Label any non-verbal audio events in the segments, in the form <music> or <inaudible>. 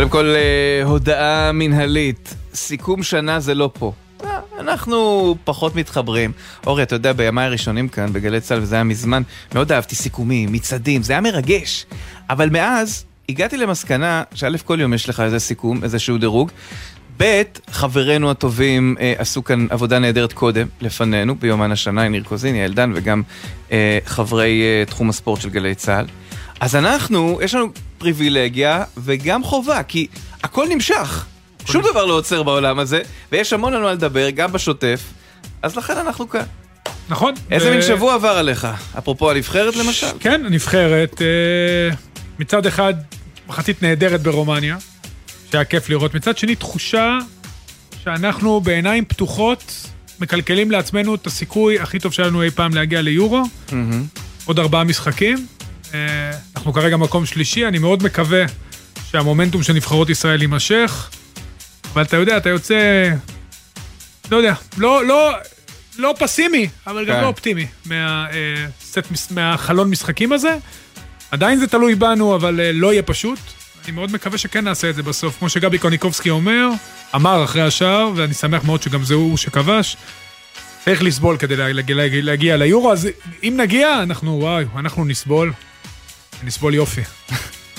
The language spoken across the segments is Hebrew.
קודם כל, אה, הודעה מנהלית. סיכום שנה זה לא פה. אה, אנחנו פחות מתחברים. אורי, אתה יודע, בימיי הראשונים כאן, בגלי צה"ל, וזה היה מזמן, מאוד אהבתי סיכומים, מצעדים, זה היה מרגש. אבל מאז, הגעתי למסקנה שא' כל יום יש לך איזה סיכום, איזשהו דירוג. ב', חברינו הטובים אה, עשו כאן עבודה נהדרת קודם, לפנינו, ביומן השנה, ניר קוזיני, אלדן, וגם אה, חברי אה, תחום הספורט של גלי צה"ל. אז אנחנו, יש לנו פריבילגיה וגם חובה, כי הכל נמשך. שום דבר לא עוצר בעולם הזה, ויש המון על מה לדבר, גם בשוטף, אז לכן אנחנו כאן. נכון. איזה מין שבוע עבר עליך? אפרופו הנבחרת למשל? כן, הנבחרת, אה, מצד אחד, מחצית נהדרת ברומניה, שהיה כיף לראות. מצד שני, תחושה שאנחנו בעיניים פתוחות מקלקלים לעצמנו את הסיכוי הכי טוב שהיה לנו אי פעם להגיע ליורו. עוד ארבעה משחקים. אה, אנחנו כרגע מקום שלישי, אני מאוד מקווה שהמומנטום של נבחרות ישראל יימשך, אבל אתה יודע, אתה יוצא, לא יודע, לא, לא, לא פסימי, אבל גם כן. לא אופטימי מה, אה, סט, מהחלון משחקים הזה. עדיין זה תלוי בנו, אבל אה, לא יהיה פשוט. אני מאוד מקווה שכן נעשה את זה בסוף. כמו שגבי קוניקובסקי אומר, אמר אחרי השער, ואני שמח מאוד שגם זה הוא שכבש, צריך לסבול כדי לה- להגיע, להגיע, להגיע ליורו, אז אם נגיע, אנחנו, וואי, אנחנו נסבול. נסבול יופי.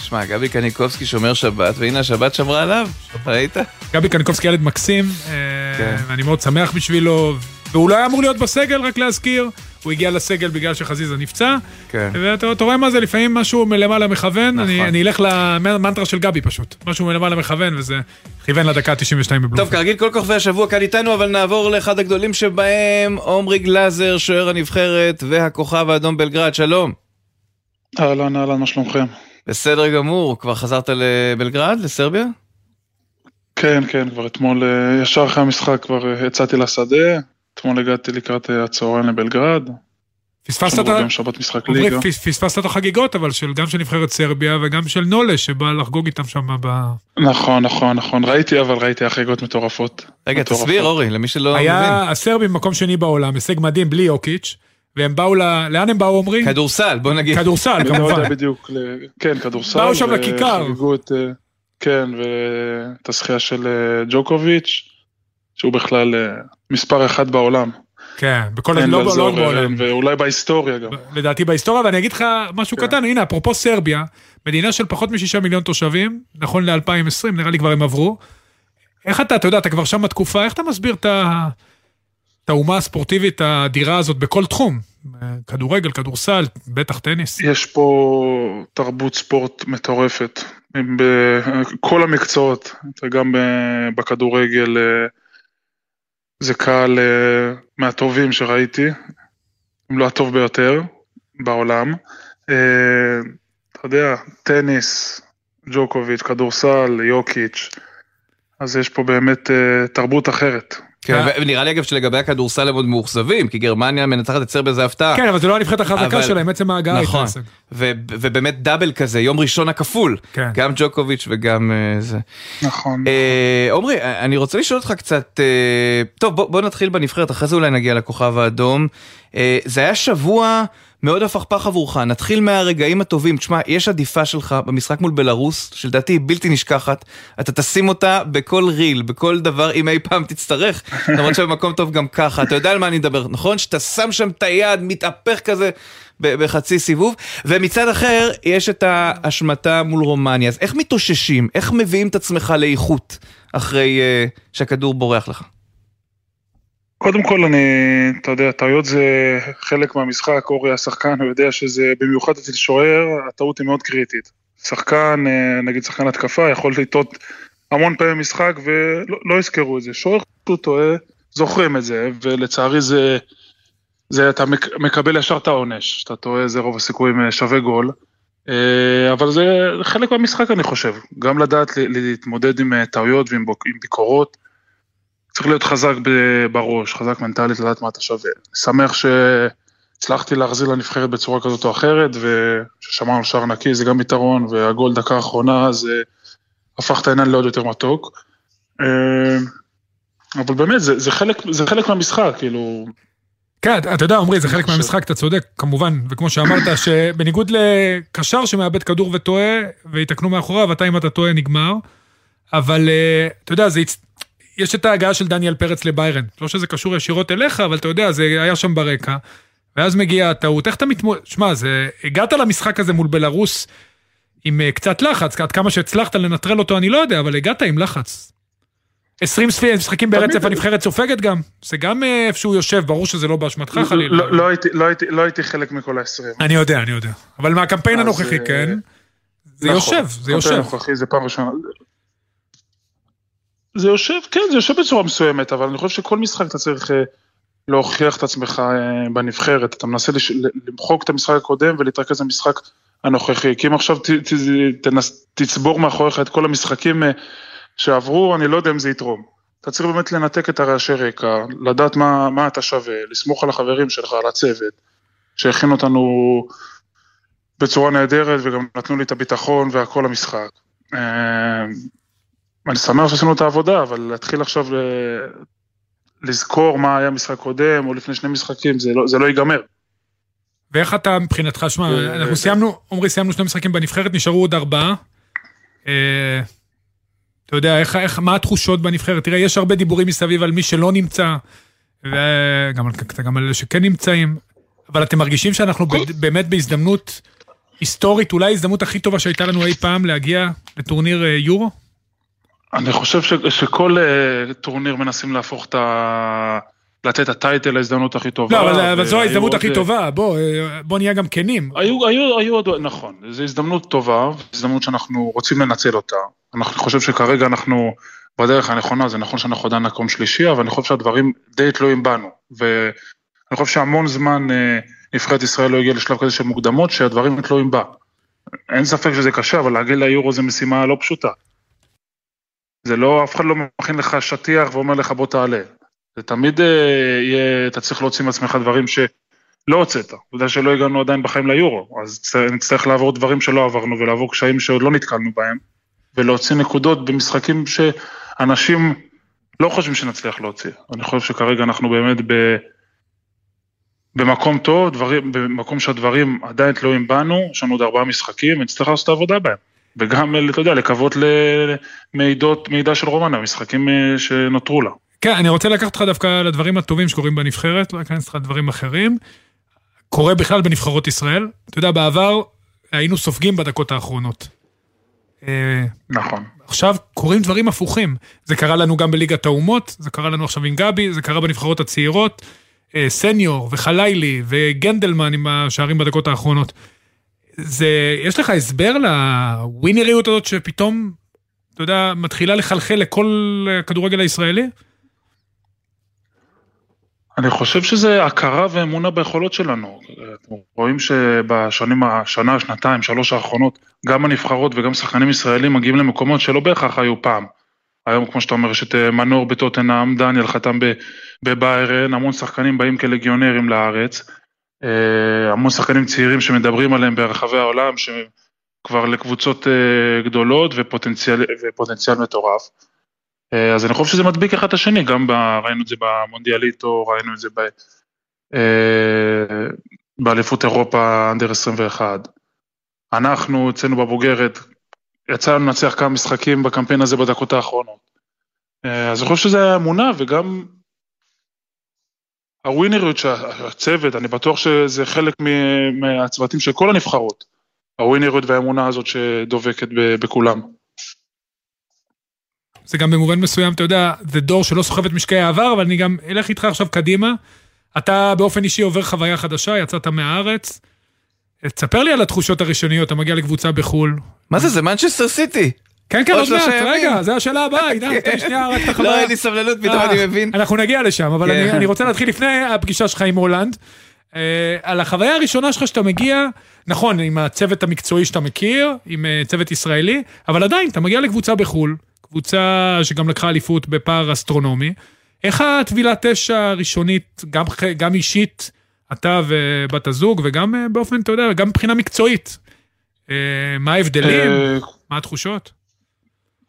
שמע, גבי קניקובסקי שומר שבת, והנה השבת שמרה עליו, ראית? גבי קניקובסקי ילד מקסים, אה, כן. ואני מאוד שמח בשבילו, והוא לא היה אמור להיות בסגל, רק להזכיר. הוא הגיע לסגל בגלל שחזיזה נפצע, כן. ואתה אתה רואה מה זה, לפעמים משהו מלמעלה מכוון, נכון. אני, אני אלך למנטרה של גבי פשוט. משהו מלמעלה מכוון, וזה כיוון לדקה ה-92 טוב, בבלומפילד. כרגיל כל כוכבי השבוע כאן איתנו, אבל נעבור לאחד הגדולים שבהם, עומרי גלאזר, שוער הנבחרת והכוכב האדום בלגרד, שלום. אהלן, אהלן, מה שלומכם? בסדר גמור, כבר חזרת לבלגרד, לסרביה? כן, כן, כבר אתמול, אה, ישר אחרי המשחק כבר אה, יצאתי לשדה, אתמול הגעתי לקראת אה, הצהריים לבלגרד, פספסת את ה... פס- פספסת את החגיגות, אבל של, גם של נבחרת סרביה וגם של נולה, שבא לחגוג איתם שם ב... נכון, נכון, נכון, ראיתי, אבל ראיתי החגיגות מטורפות. רגע, מטורפות. תסביר, אורי, למי שלא מבין. היה הסרבים מקום שני בעולם, הישג מדהים בלי יוקיץ', והם באו ל... לאן הם באו, עמרי? כדורסל, בוא נגיד. כדורסל, אני לא כמובן. יודע בדיוק, ל- כן, כדורסל. באו שם לכיכר. וחגגו את, אה, כן, ואת הזכייה של אה, ג'וקוביץ', שהוא בכלל אה, מספר אחד בעולם. כן, בכל... אין לא, בעולם. ואולי בהיסטוריה גם. לדעתי בהיסטוריה, ואני אגיד לך משהו כן. קטן, הנה, אפרופו סרביה, מדינה של פחות משישה מיליון תושבים, נכון ל-2020, נראה לי כבר הם עברו. איך אתה, אתה יודע, אתה כבר שם תקופה, איך אתה מסביר את ה... את האומה הספורטיבית האדירה הזאת בכל תחום? כדורגל, כדורסל, בטח טניס. יש פה תרבות ספורט מטורפת, בכל המקצועות, וגם ב- בכדורגל אה, זה קהל אה, מהטובים שראיתי, אם לא הטוב ביותר בעולם. אה, אתה יודע, טניס, ג'וקוביץ', כדורסל, יוקיץ', אז יש פה באמת תרבות אחרת. כן, ונראה לי אגב שלגבי הכדורסל הם עוד מאוכזבים, כי גרמניה מנצחת את סרביה זה הפתעה. כן, אבל זה לא הנבחרת החזקה אבל- שלהם, עצם ההגעה הייתה נכון, הישג. ו- ובאמת דאבל כזה, יום ראשון הכפול. כן. גם ג'וקוביץ' וגם אה, זה. נכון. אה, עמרי, אני רוצה לשאול אותך קצת, אה, טוב בוא, בוא נתחיל בנבחרת, אחרי זה אולי נגיע לכוכב האדום. אה, זה היה שבוע מאוד הפכפך עבורך, נתחיל מהרגעים הטובים. תשמע, יש עדיפה שלך במשחק מול בלארוס, שלדעתי היא בלתי נשכחת, אתה תשים אותה בכל ריל, בכל דבר, אם אי פעם תצטרך, <laughs> למרות שבמקום טוב גם ככה, אתה יודע על מה אני מדבר, נכון? שאתה שם שם את היד, מתהפך כזה בחצי סיבוב, ומצד אחר יש את ההשמטה מול רומניה, אז איך מתאוששים? איך מביאים את עצמך לאיכות אחרי uh, שהכדור בורח לך? קודם כל אני, אתה יודע, טעויות זה חלק מהמשחק, אורי השחקן, הוא יודע שזה, במיוחד אצל שוער, הטעות היא מאוד קריטית. שחקן, אה, נגיד שחקן התקפה, יכול לטעות המון פעמים במשחק ולא לא יזכרו את זה. שוער שהוא טועה, זוכרים את זה, ולצערי זה, זה אתה מק, מקבל ישר את העונש. שאתה טועה, זה רוב הסיכויים אה, שווה גול. אה, אבל זה חלק מהמשחק אני חושב, גם לדעת להתמודד עם טעויות ועם ביקורות. צריך להיות חזק בראש, חזק מנטלית, לדעת מה אתה שווה. שמח שהצלחתי להחזיר לנבחרת בצורה כזאת או אחרת, וששמרנו שער נקי זה גם יתרון, והגול דקה האחרונה זה הפך את העניין לעוד יותר מתוק. אה, אבל באמת, זה, זה, חלק, זה חלק מהמשחק, כאילו, כן, אתה יודע, עמרי, זה חלק. מהמשחק, אתה צודק, כמובן, וכמו שאמרת, שבניגוד לקשר שמאבד כדור וטועה, ויתקנו מאחוריו, אתה אם אתה טועה נגמר. אבל אה, אתה יודע, זה... יש את ההגעה של דניאל פרץ לביירן. לא שזה קשור ישירות אליך, אבל אתה יודע, זה היה שם ברקע. ואז מגיעה הטעות, איך אתה מתמודד? שמע, זה... הגעת למשחק הזה מול בלרוס עם uh, קצת לחץ, עד כמה שהצלחת לנטרל אותו אני לא יודע, אבל הגעת עם לחץ. 20 משחקים ברצף הנבחרת סופגת גם, זה גם אה, איפה שהוא יושב, ברור שזה לא באשמתך לא, חלילה. לא, לא, לא, הייתי, לא הייתי חלק מכל ה-20. אני יודע, אני יודע. אבל מהקמפיין הנוכחי, אה, כן, זה נכון, יושב, זה יושב. הנוכחי זה פעם ראשונה. זה יושב, כן, זה יושב בצורה מסוימת, אבל אני חושב שכל משחק אתה צריך אה, להוכיח את עצמך אה, בנבחרת. אתה מנסה לש... למחוק את המשחק הקודם ולהתרכז במשחק הנוכחי. כי אם עכשיו ת, ת, תנס, תצבור מאחוריך את כל המשחקים אה, שעברו, אני לא יודע אם זה יתרום. אתה צריך באמת לנתק את הרעשי רקע, לדעת מה, מה אתה שווה, לסמוך על החברים שלך, על הצוות, שהכין אותנו בצורה נהדרת וגם נתנו לי את הביטחון והכל למשחק. אני שמח שעשינו את העבודה, אבל להתחיל עכשיו ל... לזכור מה היה משחק קודם או לפני שני משחקים, זה לא, זה לא ייגמר. ואיך אתה מבחינתך, שמע, אנחנו סיימנו, עמרי, סיימנו שני משחקים בנבחרת, נשארו עוד ארבעה. אה, אתה יודע, איך, איך, מה התחושות בנבחרת? תראה, יש הרבה דיבורים מסביב על מי שלא נמצא, וגם גם על אלה שכן נמצאים, אבל אתם מרגישים שאנחנו באמת בהזדמנות היסטורית, אולי ההזדמנות הכי טובה שהייתה לנו אי פעם להגיע לטורניר אה, יורו? אני חושב ש, שכל uh, טורניר מנסים להפוך את ה... לתת את הטייטל להזדמנות הכי טובה. לא, אבל, אבל זו ההזדמנות הכי טובה, בוא, אה, בוא נהיה גם כנים. היו, היו, היו עוד, נכון, זו הזדמנות טובה, הזדמנות שאנחנו רוצים לנצל אותה. אני חושב שכרגע אנחנו בדרך הנכונה, זה נכון שאנחנו עדיין מקום שלישי, אבל אני חושב שהדברים די תלויים בנו. ואני חושב שהמון זמן אה, נבחרת ישראל לא הגיעה לשלב כזה של מוקדמות, שהדברים תלויים בה. אין ספק שזה קשה, אבל להגיע ליורו זה משימה לא פשוטה. זה לא, אף אחד לא מכין לך שטיח ואומר לך בוא תעלה. זה תמיד אה, יהיה, אתה צריך להוציא מעצמך דברים שלא הוצאת. עובדה שלא הגענו עדיין בחיים ליורו, אז נצטרך לעבור דברים שלא עברנו ולעבור קשיים שעוד לא נתקלנו בהם, ולהוציא נקודות במשחקים שאנשים לא חושבים שנצליח להוציא. אני חושב שכרגע אנחנו באמת ב... במקום טוב, דברים, במקום שהדברים עדיין תלויים בנו, יש לנו עוד ארבעה משחקים, ונצטרך לעשות את העבודה בהם. וגם, אתה יודע, לקוות למידות, מידע של רומנה, משחקים אה, שנותרו לה. כן, אני רוצה לקחת אותך דווקא לדברים הטובים שקורים בנבחרת, לא אכנס לך לדברים אחרים. קורה בכלל בנבחרות ישראל. אתה יודע, בעבר היינו סופגים בדקות האחרונות. אה, נכון. עכשיו קורים דברים הפוכים. זה קרה לנו גם בליגת האומות, זה קרה לנו עכשיו עם גבי, זה קרה בנבחרות הצעירות. אה, סניור וחלילי וגנדלמן עם השערים בדקות האחרונות. זה, יש לך הסבר לווינריות הזאת שפתאום, אתה יודע, מתחילה לחלחל לכל הכדורגל הישראלי? אני חושב שזה הכרה ואמונה ביכולות שלנו. רואים שבשנים, השנה, שנתיים, שלוש האחרונות, גם הנבחרות וגם שחקנים ישראלים מגיעים למקומות שלא בהכרח היו פעם. היום, כמו שאתה אומר, יש את אה, מנור בטוטנאם, דניאל חתם בביירן, המון שחקנים באים כלגיונרים לארץ. אה, המון שחקנים צעירים שמדברים עליהם ברחבי העולם, שכבר לקבוצות אה, גדולות ופוטנציאל, ופוטנציאל מטורף. אה, אז אני חושב שזה מדביק אחד את השני, גם ב, ראינו את זה במונדיאליטו, ראינו את זה ב, באליפות אירופה אנדר 21. אנחנו אצלנו בבוגרת, יצא לנו לנצח כמה משחקים בקמפיין הזה בדקות האחרונות. אז אני חושב שזה אמונה וגם הווינריות שהצוות, אני בטוח שזה חלק מהצוותים של כל הנבחרות, הווינריות והאמונה הזאת שדובקת בכולם. זה גם במובן מסוים, אתה יודע, זה דור שלא סוחב את משקעי העבר, אבל אני גם אלך איתך עכשיו קדימה. אתה באופן אישי עובר חוויה חדשה, יצאת מהארץ. תספר לי על התחושות הראשוניות, אתה מגיע לקבוצה בחו"ל. מה זה, זה מנצ'סטר סיטי. כן, כן, עוד מעט, רגע, זו השאלה הבאה, עידן, <laughs> תן שנייה רק את החברה. לא, אין לי סבלנות, פתאום אה, אני מבין. אנחנו נגיע לשם, אבל כן. אני רוצה להתחיל לפני הפגישה שלך עם הולנד. אה, על החוויה הראשונה שלך שאתה מגיע, נכון, עם הצוות המקצועי שאתה מכיר, עם אה, צוות ישראלי, אבל עדיין, אתה מגיע לקבוצה בחו"ל, קבוצה שגם לקחה אליפות בפער אסטרונומי. איך הטבילת אש הראשונית, גם, גם אישית, אתה ובת הזוג, וגם באופן, אתה יודע, גם מבחינה מקצועית? מה ההבדלים? מה התחושות?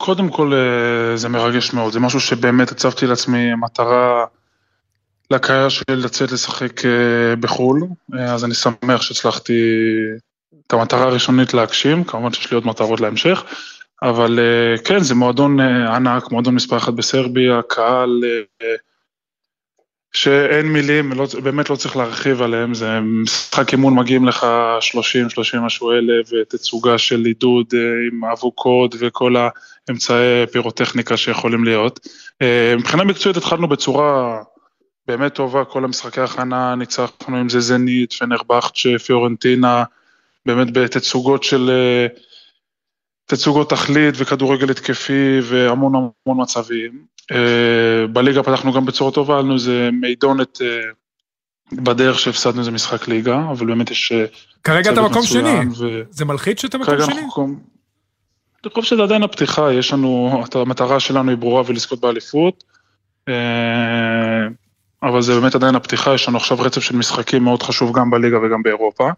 קודם כל אה, זה מרגש מאוד, זה משהו שבאמת הצבתי לעצמי מטרה לקריירה שלי לצאת לשחק אה, בחו"ל, אה, אז אני שמח שהצלחתי את המטרה הראשונית להגשים, כמובן שיש לי עוד מטרות להמשך, אבל כן, זה מועדון ענק, מועדון מספר אחת בסרביה, קהל שאין מילים, לא, באמת לא צריך להרחיב עליהם, זה משחק אימון מגיעים לך 30, 30 משהו אלף, ותצוגה של עידוד עם אבוקות וכל האמצעי פירוטכניקה שיכולים להיות. מבחינה מקצועית התחלנו בצורה באמת טובה, כל המשחקי הכנה, ניצחנו עם זה זנית, פנרבכצ'ה, פיורנטינה, באמת בתצוגות של... תצוגות תכלית וכדורגל התקפי והמון המון מצבים. אה, בליגה פתחנו גם בצורה טובה, היה לנו איזה מידונת אה, בדרך שהפסדנו איזה משחק ליגה, אבל באמת יש... אה, כרגע אתה מקום שני, ו... זה מלחיץ שאתה מקום שני? אנחנו... אני חושב שזה עדיין הפתיחה, יש לנו, המטרה שלנו היא ברורה ולזכות באליפות, אבל זה באמת עדיין הפתיחה, יש לנו עכשיו רצף של משחקים מאוד חשוב גם בליגה וגם באירופה.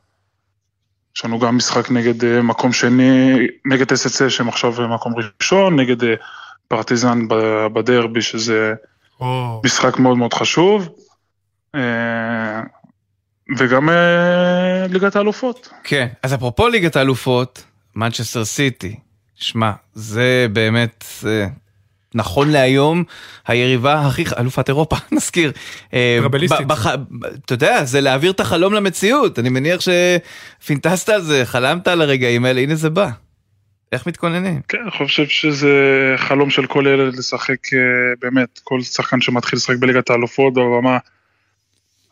יש לנו גם משחק נגד אה, מקום שני, נגד SSC שהם עכשיו מקום ראשון, נגד אה, פרטיזן בדרבי, שזה oh. משחק מאוד מאוד חשוב. אה, וגם ליגת האלופות. כן, אז אפרופו ליגת האלופות, מנצ'סטר סיטי, שמע, זה באמת נכון להיום, היריבה הכי, אלופת אירופה, <laughs> נזכיר. אה, רבליסטית. אתה יודע, זה להעביר את החלום למציאות, אני מניח שפינטסת על זה, חלמת על הרגעים האלה, הנה זה בא. איך מתכוננים? כן, אני חושב שזה חלום של כל ילד לשחק, אה, באמת, כל שחקן שמתחיל לשחק בליגת האלופות, בבמה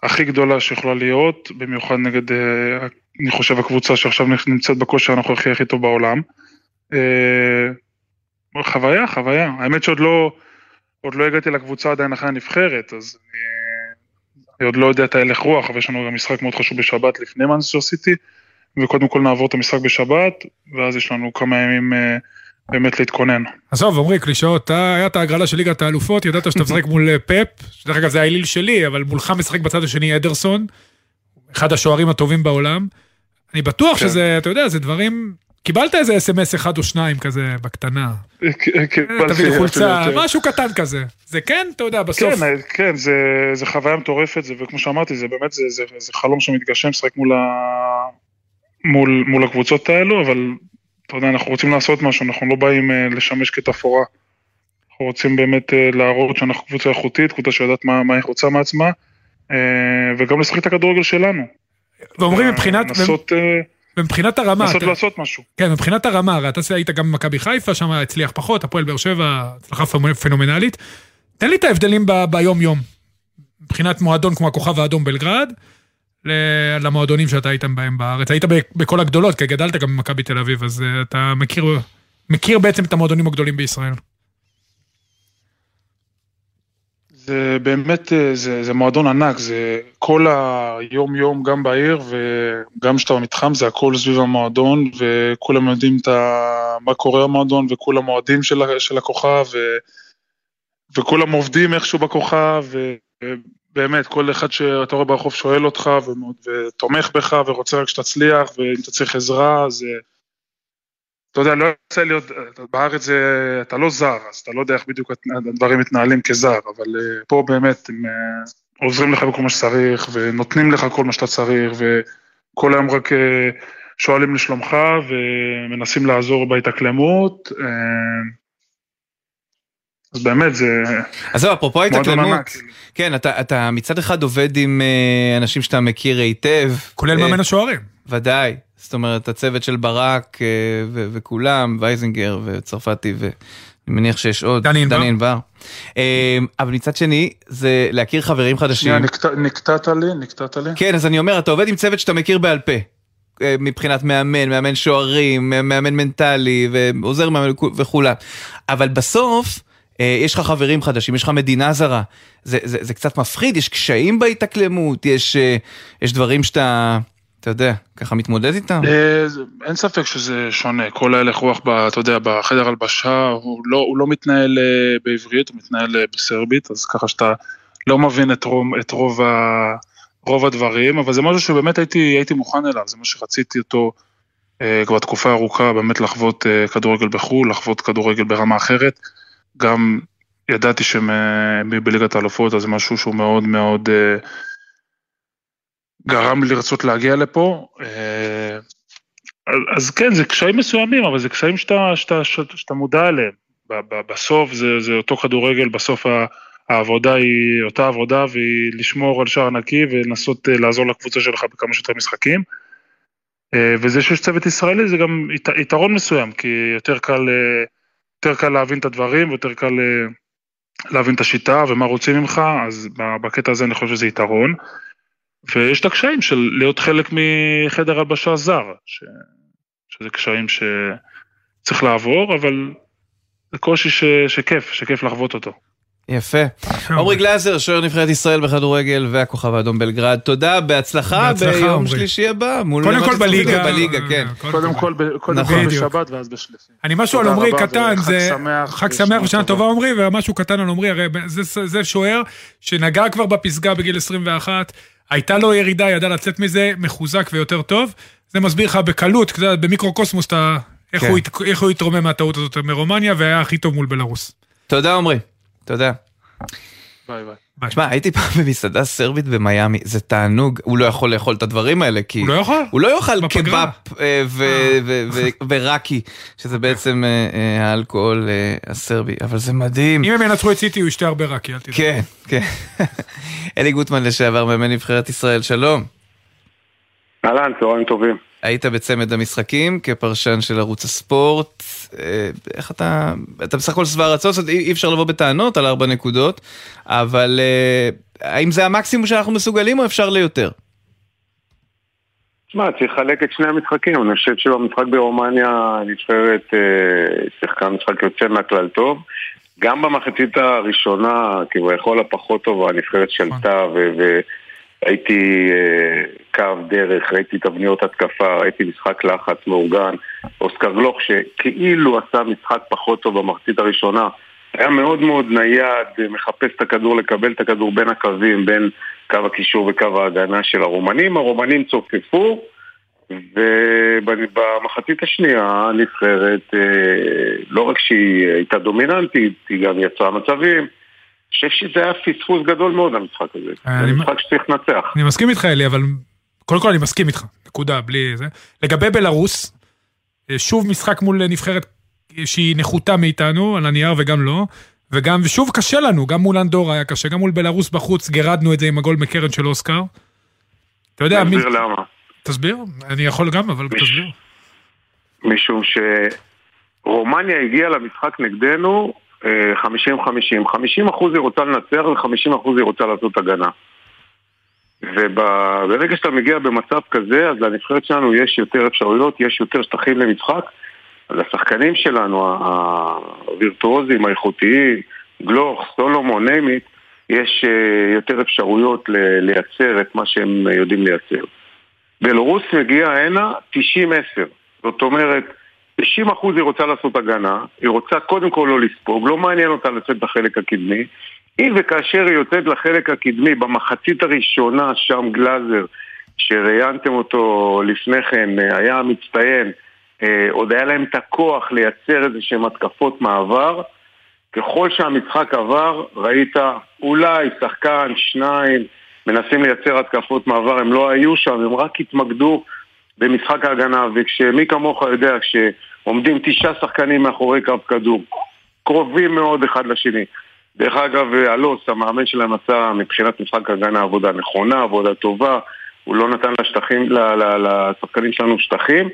הכי גדולה שיכולה להיות, במיוחד נגד, אה, אני חושב, הקבוצה שעכשיו נמצאת בכושר הנוכחי הכי טוב בעולם. חוויה, חוויה. האמת שעוד לא, עוד לא הגעתי לקבוצה עדיין אחרי הנבחרת, אז אני, אני עוד לא יודע את ההלך רוח, אבל יש לנו גם משחק מאוד חשוב בשבת לפני מנסטר סיטי, וקודם כל נעבור את המשחק בשבת, ואז יש לנו כמה ימים אה, באמת להתכונן. עזוב, עמרי, קלישאות, היה את ההגרלה של ליגת האלופות, ידעת שאתה משחק מול אה, פפ, שדרך אגב זה האליל שלי, אבל מולך משחק בצד השני אדרסון, אחד השוערים הטובים בעולם. אני בטוח כן. שזה, אתה יודע, זה דברים קיבלת איזה אס.אם.אס אחד או שניים כזה בקטנה. תביא לי חולצה, משהו קטן כזה. זה כן, אתה יודע, בסוף. כן, כן, זה חוויה מטורפת, וכמו שאמרתי, זה באמת, זה חלום שמתגשם, לשחק מול הקבוצות האלו, אבל אתה יודע, אנחנו רוצים לעשות משהו, אנחנו לא באים אה, לשמש כתפאורה. אנחנו רוצים באמת אה, להראות שאנחנו קבוצה איכותית, קבוצה שיודעת מה היא רוצה מעצמה, אה, וגם לשחק את הכדורגל שלנו. ואומרים מבחינת... לנסות... ומבחינת הרמה... לנסות לעשות משהו. כן, מבחינת הרמה, הרי אתה היית גם במכבי חיפה, שם הצליח פחות, הפועל באר שבע, הצלחה פנומנלית. תן לי את ההבדלים ביום-יום. מבחינת מועדון כמו הכוכב האדום בלגרד, למועדונים שאתה היית בהם בארץ. היית בכל הגדולות, כי גדלת גם במכבי תל אביב, אז אה, אתה מכיר, מכיר בעצם את המועדונים הגדולים בישראל. זה באמת, אה, זה, זה מועדון ענק, זה כל היום יום גם בעיר וגם כשאתה במתחם זה הכל סביב המועדון וכולם יודעים את ה, מה קורה במועדון וכולם אוהדים של, של הכוכב ו, וכולם עובדים איכשהו בכוכב ובאמת כל אחד שאתה רואה ברחוב שואל אותך ותומך בך ורוצה רק שתצליח ואם אתה צריך עזרה זה... אתה יודע, לא יוצא להיות, בארץ זה, אתה לא זר, אז אתה לא יודע איך בדיוק הדברים מתנהלים כזר, אבל אה, פה באמת הם אה, עוזרים לך בכל מה שצריך, ונותנים לך כל מה שאתה צריך, וכל היום רק אה, שואלים לשלומך, ומנסים לעזור בהתאקלמות. אז באמת זה... אז זהו, אפרופו ההתאקלמות. כן, אתה, אתה מצד אחד עובד עם אנשים שאתה מכיר היטב. כולל מאמן השוערים. ודאי. זאת אומרת, הצוות של ברק אה, וכולם, וייזנגר וצרפתי, ואני מניח שיש עוד, דני ענבר. אה, אבל מצד שני, זה להכיר חברים חדשים. נקטעת לי, נקטעת לי. כן, אז אני אומר, אתה עובד עם צוות שאתה מכיר בעל פה. אה, מבחינת מאמן, מאמן שוערים, מאמן מנטלי, ועוזר מאמן וכולם. אבל בסוף, יש לך חברים חדשים, יש לך מדינה זרה. זה, זה, זה קצת מפחיד, יש קשיים בהתאקלמות, יש, יש דברים שאתה... אתה יודע, ככה מתמודד איתם? אה, אין ספק שזה שונה, כל ההלך רוח, אתה יודע, בחדר הלבשה, הוא לא, הוא לא מתנהל אה, בעברית, הוא מתנהל אה, בסרבית, אז ככה שאתה לא מבין את רוב, את רוב, ה, רוב הדברים, אבל זה משהו שבאמת הייתי, הייתי מוכן אליו, זה מה שרציתי אותו כבר תקופה ארוכה, באמת לחוות כדורגל בחו"ל, לחוות כדורגל ברמה אחרת. גם ידעתי שבליגת האלופות, אז זה משהו שהוא מאוד מאוד... גרם לי לרצות להגיע לפה. אה, אז, כן, זה קשיים מסוימים, אבל זה קשיים שאתה, שאתה, שאתה, שאתה מודע אליהם. בסוף זה, זה אותו כדורגל, בסוף העבודה היא אותה עבודה, והיא לשמור על שער נקי ולנסות אה, לעזור לקבוצה שלך בכמה שיותר משחקים. אה, וזה שיש צוות ישראלי זה גם יתרון מסוים, כי יותר קל, יותר קל להבין את הדברים ויותר קל להבין את השיטה ומה רוצים ממך, אז בקטע הזה אני חושב שזה יתרון. ויש את הקשיים של להיות חלק מחדר הלבשה זר, ש... שזה קשיים שצריך לעבור, אבל זה קושי ש... שכיף, שכיף לחוות אותו. יפה. עמרי גלאזר, שוער נבחרת ישראל בכדורגל והכוכב האדום בלגרד, תודה, בהצלחה ביום שלישי הבא. קודם כל בליגה. בליגה, כן. קודם כל. בשבת ואז בשלישי. אני משהו על עמרי קטן, זה חג שמח ושנה טובה עמרי, ומשהו קטן על עמרי, הרי זה שוער שנגע כבר בפסגה בגיל 21, הייתה לו ירידה, ידע לצאת מזה מחוזק ויותר טוב. זה מסביר לך בקלות, במיקרוקוסמוס, איך כן. הוא התרומם מהטעות הזאת מרומניה, והיה הכי טוב מול בלרוס. תודה עמרי. תודה. ביי ביי. תשמע, הייתי פעם במסעדה סרבית במיאמי, זה תענוג, הוא לא יכול לאכול את הדברים האלה, כי... הוא לא יכול? הוא לא יאכל קבאפ אה, אה. ורקי, שזה בעצם אה, האלכוהול הסרבי, אבל זה מדהים. אם הם ינצחו את סיטי, הוא ישתה הרבה רקי, אל תדאג. כן, כן. אלי גוטמן לשעבר, מאמן נבחרת ישראל, שלום. אהלן, צהריים טובים. היית בצמד המשחקים כפרשן של ערוץ הספורט, אה, איך אתה, אתה בסך הכל שבע רצון, אי אפשר לבוא בטענות על ארבע נקודות, אבל אה, האם זה המקסימום שאנחנו מסוגלים או אפשר ליותר? תשמע, צריך לחלק את שני המשחקים, אני חושב שבמשחק ברומניה הנבחרת אה, שיחקה משחק יוצא מהכלל טוב. גם במחצית הראשונה, כביכול הפחות טובה, הנבחרת שלטה ו... ראיתי אה, קו דרך, ראיתי תבניות התקפה, ראיתי משחק לחץ מאורגן. אוסקר גלוך שכאילו עשה משחק פחות טוב במחצית הראשונה, היה מאוד מאוד נייד, מחפש את הכדור, לקבל את הכדור בין הקווים, בין קו הקישור וקו ההגנה של הרומנים. הרומנים צופפו, ובמחצית השנייה הנבחרת, אה, לא רק שהיא הייתה דומיננטית, היא גם יצרה מצבים. חושב שזה היה פספוס גדול מאוד המשחק הזה. זה משחק שצריך לנצח. אני מסכים איתך אלי, אבל קודם כל אני מסכים איתך, נקודה, בלי זה. לגבי בלרוס, אה, שוב משחק מול נבחרת שהיא נחותה מאיתנו, על הנייר וגם לא. וגם, ושוב קשה לנו, גם מול אנדורה היה קשה, גם מול בלרוס בחוץ, גירדנו את זה עם הגול מקרן של אוסקר. אתה יודע, תסביר מי... למה. תסביר, אני יכול גם, אבל מש... תסביר. משום שרומניה הגיעה למשחק נגדנו 50-50. 50 אחוז היא רוצה לנצח ו-50 אחוז היא רוצה לעשות הגנה. וברגע שאתה מגיע במצב כזה, אז לנבחרת שלנו יש יותר אפשרויות, יש יותר שטחים למשחק. אז השחקנים שלנו, הווירטואוזים, האיכותיים, גלוך, סולומון, ניימית, יש אה, יותר אפשרויות לייצר את מה שהם יודעים לייצר. בלרוס מגיע הנה 90-10. זאת אומרת, 90% היא רוצה לעשות הגנה, היא רוצה קודם כל לא לספוג, לא מעניין אותה לצאת לחלק הקדמי. אם וכאשר היא יוצאת לחלק הקדמי, במחצית הראשונה שם גלאזר, שראיינתם אותו לפני כן, היה מצטיין, אה, עוד היה להם את הכוח לייצר איזה שהם התקפות מעבר. ככל שהמשחק עבר, ראית אולי שחקן, שניים, מנסים לייצר התקפות מעבר, הם לא היו שם, הם רק התמקדו במשחק ההגנה, וכשמי כמוך יודע, כשעומדים תשעה שחקנים מאחורי קו כדור, קרובים מאוד אחד לשני. דרך אגב, אלוס, המאמן שלהם עשה מבחינת משחק הגנה עבודה נכונה, עבודה טובה, הוא לא נתן לשטחים, לשחקנים שלנו שטחים,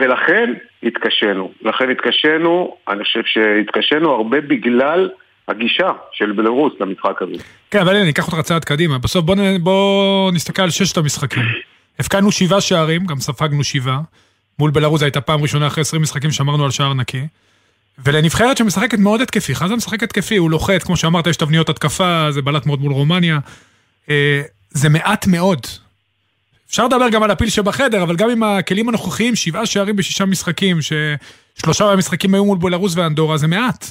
ולכן התקשינו. לכן התקשינו, אני חושב שהתקשינו הרבה בגלל הגישה של בלרוס למשחק הזה. כן, אבל הנה, אני אקח אותך צעד קדימה. בסוף בוא, בוא נסתכל על ששת המשחקים. הבקענו שבעה שערים, גם ספגנו שבעה. מול בלרוס הייתה פעם ראשונה אחרי 20 משחקים שמרנו על שער נקי. ולנבחרת שמשחקת מאוד התקפי, חזן משחק התקפי, הוא לוחץ, כמו שאמרת, יש תבניות התקפה, זה בלט מאוד מול רומניה. אה, זה מעט מאוד. אפשר לדבר גם על הפיל שבחדר, אבל גם עם הכלים הנוכחיים, שבעה שערים בשישה משחקים, ששלושה מהמשחקים היו מול בלרוס ואנדורה, זה מעט.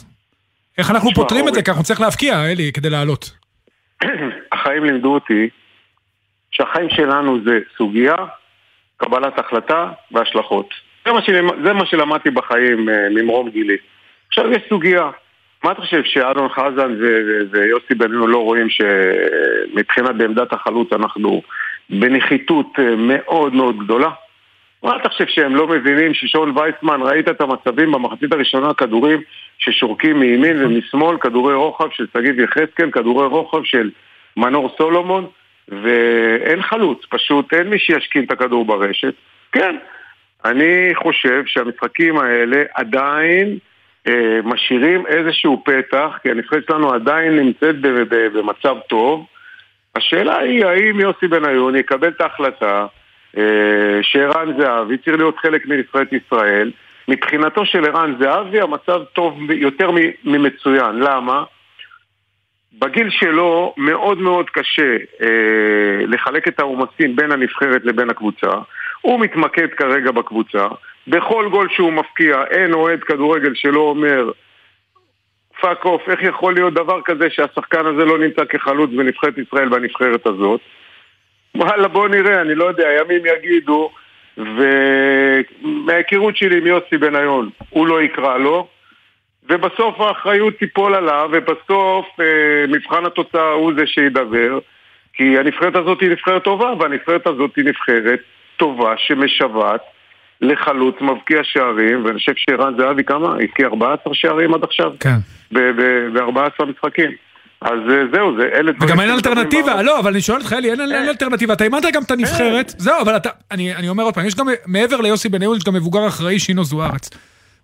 איך אנחנו פותרים את זה? כי אנחנו צריכים להבקיע, אלי, כדי לעלות. <coughs> החיים לימדו אותי שהחיים שלנו זה סוגיה, קבלת החלטה והשלכות. זה מה, של... זה מה שלמדתי בחיים uh, ממרום גילי. עכשיו יש סוגיה. מה אתה חושב שאדון חזן ויוסי בנינו לא רואים שמבחינת בעמדת החלוץ אנחנו בנחיתות uh, מאוד מאוד גדולה? מה אתה חושב שהם לא מבינים ששון וייסמן, ראית את המצבים במחצית הראשונה, כדורים ששורקים מימין ומשמאל, כדורי רוחב של שגיב יחזקאל, כדורי רוחב של מנור סולומון, ואין חלוץ, פשוט אין מי שישכין את הכדור ברשת. כן, אני חושב שהמשחקים האלה עדיין אה, משאירים איזשהו פתח, כי הנבחרת שלנו עדיין נמצאת במצב טוב. השאלה היא האם יוסי בניון יקבל את ההחלטה אה, שערן זהבי צריך להיות חלק מנבחרת ישראל. מבחינתו של ערן זהבי המצב טוב יותר ממצוין. למה? בגיל שלו מאוד מאוד קשה אה, לחלק את העומסים בין הנבחרת לבין הקבוצה. הוא מתמקד כרגע בקבוצה. בכל גול שהוא מפקיע אין אוהד כדורגל שלא אומר Fuck off, איך יכול להיות דבר כזה שהשחקן הזה לא נמצא כחלוץ בנבחרת ישראל בנבחרת הזאת? וואלה בוא נראה, אני לא יודע, ימים יגידו ומההיכרות שלי עם יוסי בניון, הוא לא יקרא לו ובסוף האחריות תיפול עליו ובסוף אה, מבחן התוצאה הוא זה שידבר כי הנבחרת הזאת היא נבחרת טובה והנבחרת הזאת היא נבחרת טובה שמשוועת לחלוץ מבקיע שערים, ואני חושב שערן זהבי כמה? הבקיע 14 שערים עד עכשיו? כן. ב-14 משחקים. אז אה, זהו, זה אלה דברים... וגם אין אלטרנטיבה, לא, אבל אני שואל אותך, אלי, אין אלטרנטיבה. אתה אימנת גם את הנבחרת, זהו, אבל אתה, אני אומר עוד פעם, יש גם, מעבר ליוסי בניון, יש גם מבוגר אחראי, שינו זוארץ.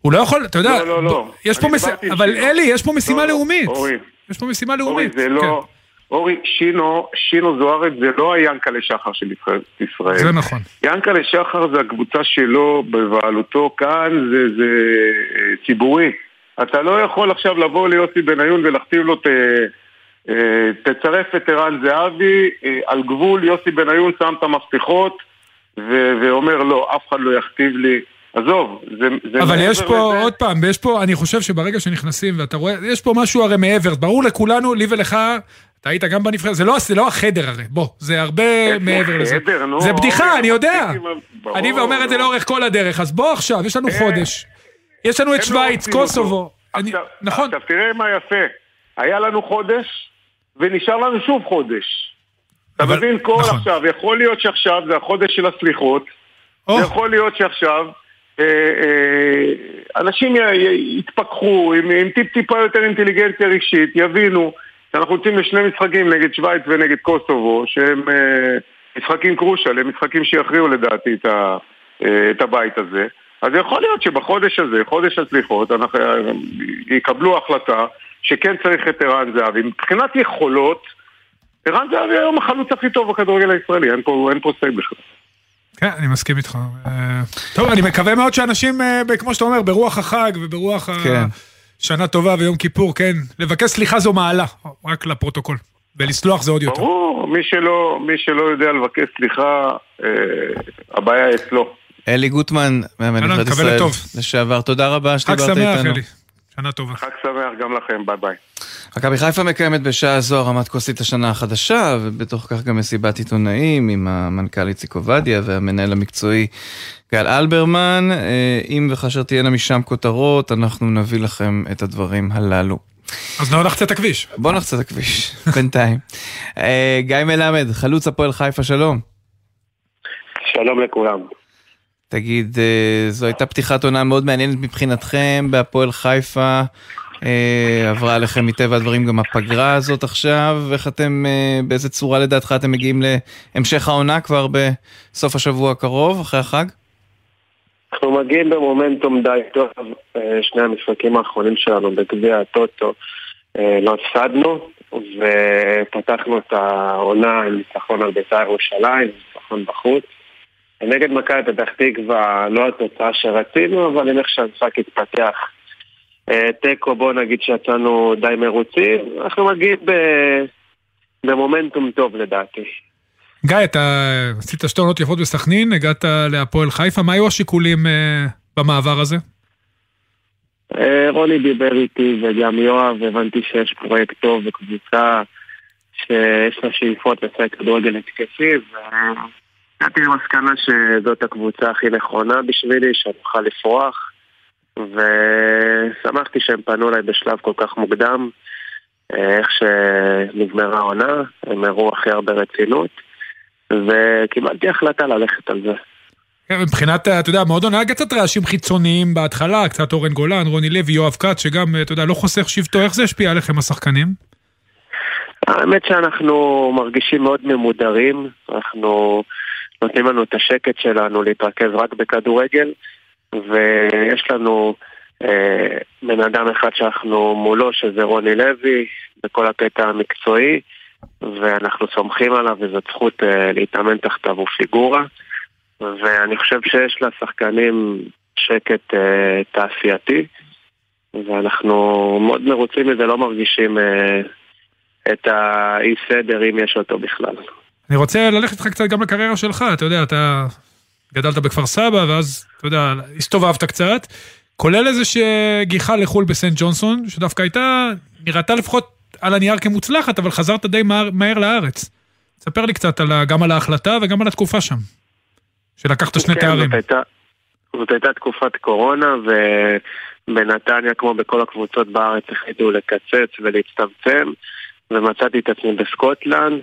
הוא לא יכול, אתה יודע, לא, לא, לא. יש פה משימה, אבל אלי, יש פה משימה לאומית. יש פה משימה לאומית. אורי, זה לא... כן. אורי, שינו, שינו זוארץ זה לא היאנקלה שחר של ישראל. זה נכון. יאנקלה שחר זה הקבוצה שלו בבעלותו כאן, זה, זה אה, ציבורי. אתה לא יכול עכשיו לבוא ליוסי בניון ולהכתיב לו ת, אה, תצרף את ערן זהבי, אה, על גבול יוסי בניון שם את המפתחות ו- ואומר לא, אף אחד לא יכתיב לי. עזוב, זה, זה אבל יש פה, לזה... עוד פעם, יש פה, אני חושב שברגע שנכנסים ואתה רואה, יש פה משהו הרי מעבר, ברור לכולנו, לי ולך, אתה היית גם בנבחרת, זה, לא, זה לא החדר הרי, בוא, זה הרבה מעבר לזה. נו, זה בדיחה, אני יודע. אני אומר את זה לאורך כל הדרך, אז בוא עכשיו, יש לנו אה, חודש. יש לנו את שווייץ, קוסובו. נכון. עכשיו תראה מה יפה, היה לנו חודש, ונשאר לנו שוב חודש. אתה מבין כל נכון. עכשיו, יכול להיות שעכשיו זה החודש של הסליחות, זה יכול להיות שעכשיו אנשים יתפכחו עם טיפ-טיפה יותר אינטליגנציה רגשית, יבינו שאנחנו יוצאים לשני משחקים נגד שווייץ ונגד קוסובו, שהם אה, משחקים קרושל, הם משחקים שיכריעו לדעתי את, אה, הבית הזה. אז יכול להיות שבחודש הזה, חודש הסליחות, אה, יקבלו החלטה שכן צריך את ערן זהבי. מבחינת יכולות, ערן זהבי היום החלוץ הכי טוב בכדורגל הישראלי, אין פה, פה סייג בכלל. כן, אני מסכים איתך. טוב, אני מקווה מאוד שאנשים, כמו שאתה אומר, ברוח החג וברוח כן. ה... שנה טובה ויום כיפור, כן. לבקש סליחה זו מעלה, רק לפרוטוקול. ולסלוח זה עוד יותר. ברור, מי שלא, מי שלא יודע לבקש סליחה, אה, הבעיה אצלו. אלי גוטמן, מאמן נבחרת ישראל לשעבר, תודה רבה שדיברת איתנו. חג שמח, אלי. שנה טובה. חג שמח גם לכם, ביי ביי. מכבי חיפה מקיימת בשעה זו הרמת כוסית השנה החדשה, ובתוך כך גם מסיבת עיתונאים עם המנכ"ל איציק עובדיה והמנהל המקצועי גל אלברמן. אה, אם וכאשר תהיינה משם כותרות, אנחנו נביא לכם את הדברים הללו. אז לא נחצה את הכביש. בוא נחצה את הכביש, <laughs> בינתיים. אה, גיא מלמד, חלוץ הפועל חיפה, שלום. שלום לכולם. תגיד, אה, זו הייתה פתיחת עונה מאוד מעניינת מבחינתכם בהפועל חיפה. אה, עברה עליכם מטבע הדברים גם הפגרה הזאת עכשיו, איך אתם, אה, באיזה צורה לדעתך אתם מגיעים להמשך העונה כבר בסוף השבוע הקרוב, אחרי החג? אנחנו מגיעים במומנטום די טוב, שני המשחקים האחרונים שלנו בגביע הטוטו לא הפסדנו, ופתחנו את העונה עם ניצחון על בית"ר ירושלים, ניצחון בחוץ. נגד מכבי פתח תקווה לא התוצאה שרצינו, אבל עם איך שהמשחק התפתח אה, תיקו, בוא נגיד שיצאנו די מרוצים, אנחנו מגיעים במומנטום טוב לדעתי. גיא, אתה עשית שתי עונות יפות בסכנין, הגעת להפועל חיפה, מה היו השיקולים אה, במעבר הזה? אה, רוני דיבר איתי וגם יואב, הבנתי שיש פרויקט טוב וקבוצה שיש לה שאיפות לשחק כדורגל התקפי, הגעתי למסקנה שזאת הקבוצה הכי נכונה בשבילי, שאני אוכל לפרוח, ושמחתי שהם פנו אליי בשלב כל כך מוקדם, איך שנגמרה העונה, הם הראו הכי הרבה רצינות, וקיבלתי החלטה ללכת על זה. כן, מבחינת, אתה יודע, המועדון היה קצת רעשים חיצוניים בהתחלה, קצת אורן גולן, רוני לוי, יואב כץ, שגם, אתה יודע, לא חוסך שבטו, איך זה השפיע עליכם השחקנים? האמת שאנחנו מרגישים מאוד ממודרים, אנחנו נותנים לנו את השקט שלנו להתרכז רק בכדורגל, ויש לנו אה, בן אדם אחד שאנחנו מולו, שזה רוני לוי, בכל הקטע המקצועי, ואנחנו סומכים עליו, וזאת זכות אה, להתאמן תחתיו, הוא פיגורה. ואני חושב שיש לשחקנים שקט אה, תעשייתי, ואנחנו מאוד מרוצים מזה, לא מרגישים אה, את האי סדר אם יש אותו בכלל. אני רוצה ללכת איתך קצת גם לקריירה שלך, אתה יודע, אתה גדלת בכפר סבא, ואז, אתה יודע, הסתובבת קצת, כולל איזה שגיחה לחו"ל בסנט ג'ונסון, שדווקא הייתה, נראתה לפחות על הנייר כמוצלחת, אבל חזרת די מהר, מהר לארץ. ספר לי קצת על, גם על ההחלטה וגם על התקופה שם. שלקחת שני כן, תארים. זאת הייתה, זאת הייתה תקופת קורונה, ובנתניה, כמו בכל הקבוצות בארץ, החליטו לקצץ ולהצטמצם, ומצאתי את עצמי בסקוטלנד.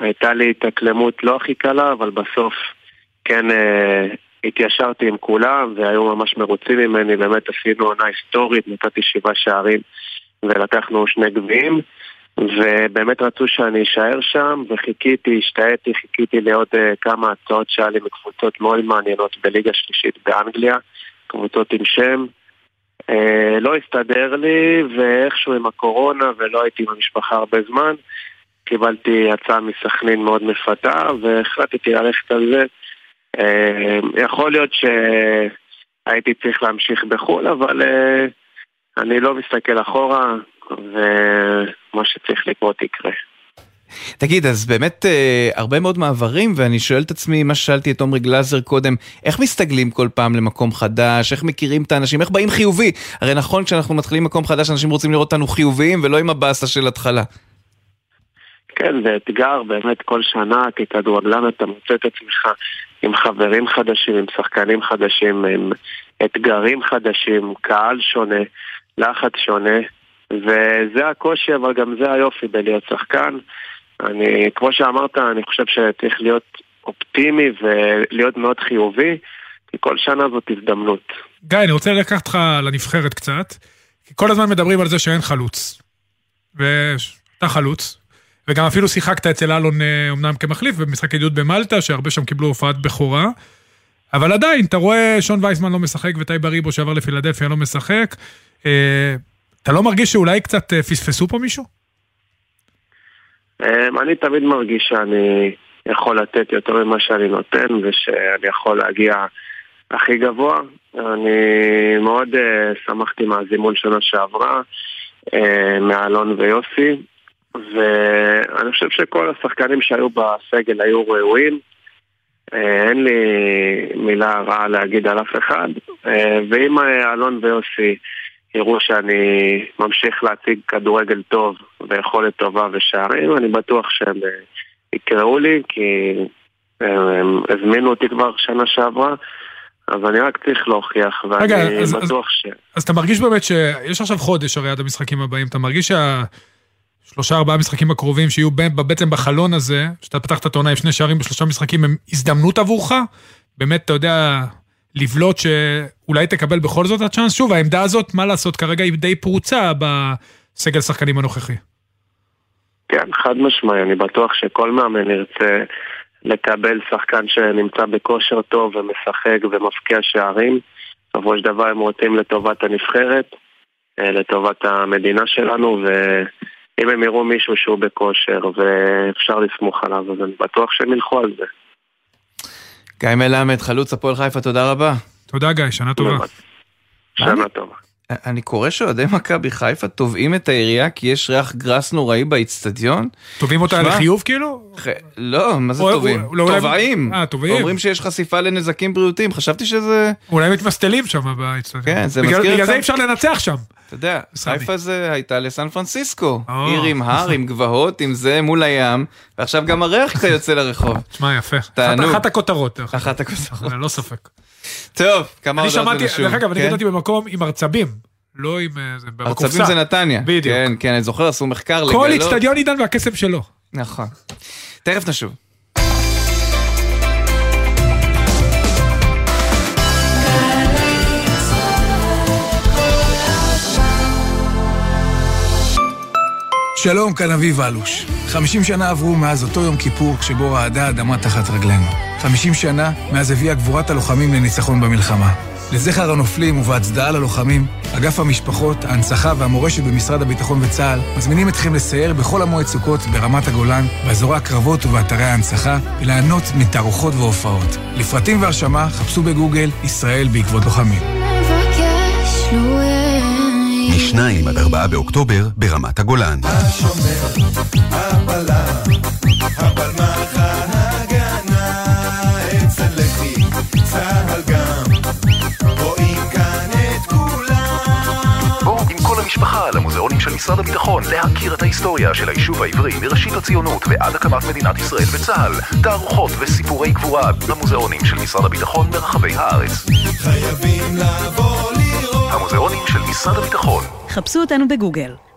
הייתה לי התאקלמות לא הכי קלה, אבל בסוף כן אה, התיישרתי עם כולם, והיו ממש מרוצים ממני, באמת עשינו עונה היסטורית, נתתי שבעה שערים ולקחנו שני גביעים. ובאמת רצו שאני אשאר שם, וחיכיתי, השתהיתי, חיכיתי לעוד uh, כמה הצעות שהיה לי מקבוצות מאוד מעניינות בליגה שלישית באנגליה, קבוצות עם שם. Uh, לא הסתדר לי, ואיכשהו עם הקורונה, ולא הייתי עם המשפחה הרבה זמן, קיבלתי הצעה מסכנין מאוד מפתה, והחלטתי ללכת על זה. Uh, יכול להיות שהייתי צריך להמשיך בחו"ל, אבל uh, אני לא מסתכל אחורה, ומה שצריך לקרות יקרה. תגיד, אז באמת אה, הרבה מאוד מעברים, ואני שואל את עצמי, מה ששאלתי את עומרי גלאזר קודם, איך מסתגלים כל פעם למקום חדש, איך מכירים את האנשים, איך באים חיובי? הרי נכון, כשאנחנו מתחילים מקום חדש, אנשים רוצים לראות אותנו חיוביים, ולא עם הבאסה של התחלה. כן, זה אתגר באמת כל שנה, ככדורגלן אתה מוצא את עצמך עם חברים חדשים, עם שחקנים חדשים, עם אתגרים חדשים, קהל שונה, לחץ שונה. וזה הקושי, אבל גם זה היופי בלהיות שחקן. אני, כמו שאמרת, אני חושב שצריך להיות אופטימי ולהיות מאוד חיובי, כי כל שנה זאת הזדמנות. גיא, אני רוצה לקחת אותך לנבחרת קצת, כי כל הזמן מדברים על זה שאין חלוץ. ואתה חלוץ, וגם אפילו שיחקת אצל אלון אה, אמנם כמחליף במשחק ידיעות במלטה, שהרבה שם קיבלו הופעת בכורה. אבל עדיין, אתה רואה שון וייסמן לא משחק וטייב אריבו שעבר לפילדלפיה לא משחק. אה, אתה לא מרגיש שאולי קצת אה, פספסו פה מישהו? אמ, אני תמיד מרגיש שאני יכול לתת יותר ממה שאני נותן ושאני יכול להגיע הכי גבוה. אני מאוד שמחתי מהזימון שנה שעברה, מאלון ויוסי, ואני חושב שכל השחקנים שהיו בסגל היו ראויים. Uh, אין לי מילה רעה להגיד על אף אחד, uh, ואם אלון ויוסי יראו שאני ממשיך להציג כדורגל טוב ויכולת טובה ושערים, אני בטוח שהם אה, יקראו לי, כי אה, הם הזמינו אותי כבר שנה שעברה. אז אני רק צריך להוכיח, ואני רגע, אז, בטוח אז, ש... אז אתה מרגיש באמת שיש עכשיו חודש הרי עד המשחקים הבאים, אתה מרגיש שהשלושה ארבעה משחקים הקרובים שיהיו בעצם בחלון הזה, שאתה פתחת את העונה עם שני שערים בשלושה משחקים, הם הזדמנות עבורך? באמת, אתה יודע, לבלוט שאולי תקבל בכל זאת הצ'אנס? שוב, העמדה הזאת, מה לעשות, כרגע היא די פרוצה בסגל שחקנים הנוכחי. כן, חד משמעי, אני בטוח שכל מאמן ירצה לקבל שחקן שנמצא בכושר טוב ומשחק ומפקיע שערים. בסופו של דבר הם רוצים לטובת הנבחרת, אה, לטובת המדינה שלנו, ואם הם יראו מישהו שהוא בכושר ואפשר לסמוך עליו, אז אני בטוח שהם ילכו על זה. גיא מלמד, חלוץ הפועל חיפה, תודה רבה. תודה גיא, שנה טובה. שנה טובה. אני קורא שאוהדי מכבי חיפה תובעים את העירייה כי יש ריח גרס נוראי באיצטדיון. תובעים אותה לחיוב כאילו? לא, מה זה תובעים? תובעים. אה, תובעים. אומרים שיש חשיפה לנזקים בריאותיים, חשבתי שזה... אולי מתמסטלים שם באיצטדיון. כן, זה מזכיר... בגלל זה אי אפשר לנצח שם. אתה יודע, חיפה זה הייתה לסן פרנסיסקו. עיר עם הר, עם גבעות, עם זה, מול הים, ועכשיו גם הריח קצת יוצא לרחוב. תשמע, יפה. תענוג. אחת הכותרות. אחת הכותרות. ללא ספק. טוב, כמה הודעות לנשום. דרך אגב, אני כן? גדלתי במקום עם ארצבים. לא עם... אה. ארצבים זה נתניה. בדיוק. כן, כן, אני זוכר, עשו מחקר לגלות. כל אצטדיון עידן והכסף שלו. נכון. תכף נשוב. שלום, כאן אביב אלוש. 50 שנה עברו מאז אותו יום כיפור כשבו רעדה האדמה תחת רגלינו. 50 שנה מאז הביאה גבורת הלוחמים לניצחון במלחמה. לזכר הנופלים ובהצדעה ללוחמים, אגף המשפחות, ההנצחה והמורשת במשרד הביטחון וצה"ל מזמינים אתכם לסייר בכל המועד סוכות ברמת הגולן, באזורי הקרבות ובאתרי ההנצחה, וליהנות מתערוכות והופעות. לפרטים והרשמה חפשו בגוגל ישראל בעקבות לוחמים. מ-2 עד 4 באוקטובר ברמת הגולן. השומר, הבלם, הבלמח ההגנה, אצל לחי, צהל גם, רואים כאן את כולם. בואו עם כל המשפחה למוזיאונים של משרד הביטחון להכיר את ההיסטוריה של היישוב העברי מראשית הציונות ועד הקמת מדינת ישראל וצה"ל. תערוכות וסיפורי גבורה במוזיאונים של משרד הביטחון ברחבי הארץ. חייבים לבוא לראות. המוזיאונים של משרד הביטחון. חפשו אותנו בגוגל.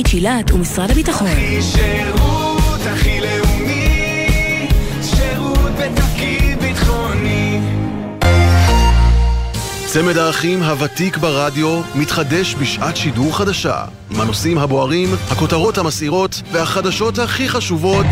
שלומית שילת ומשרד הביטחון. הכי שירות, הכי לאומי, שירות בתפקיד ביטחוני. צמד האחים הוותיק ברדיו מתחדש בשעת שידור חדשה עם הנושאים הבוערים, הכותרות המסעירות והחדשות הכי חשובות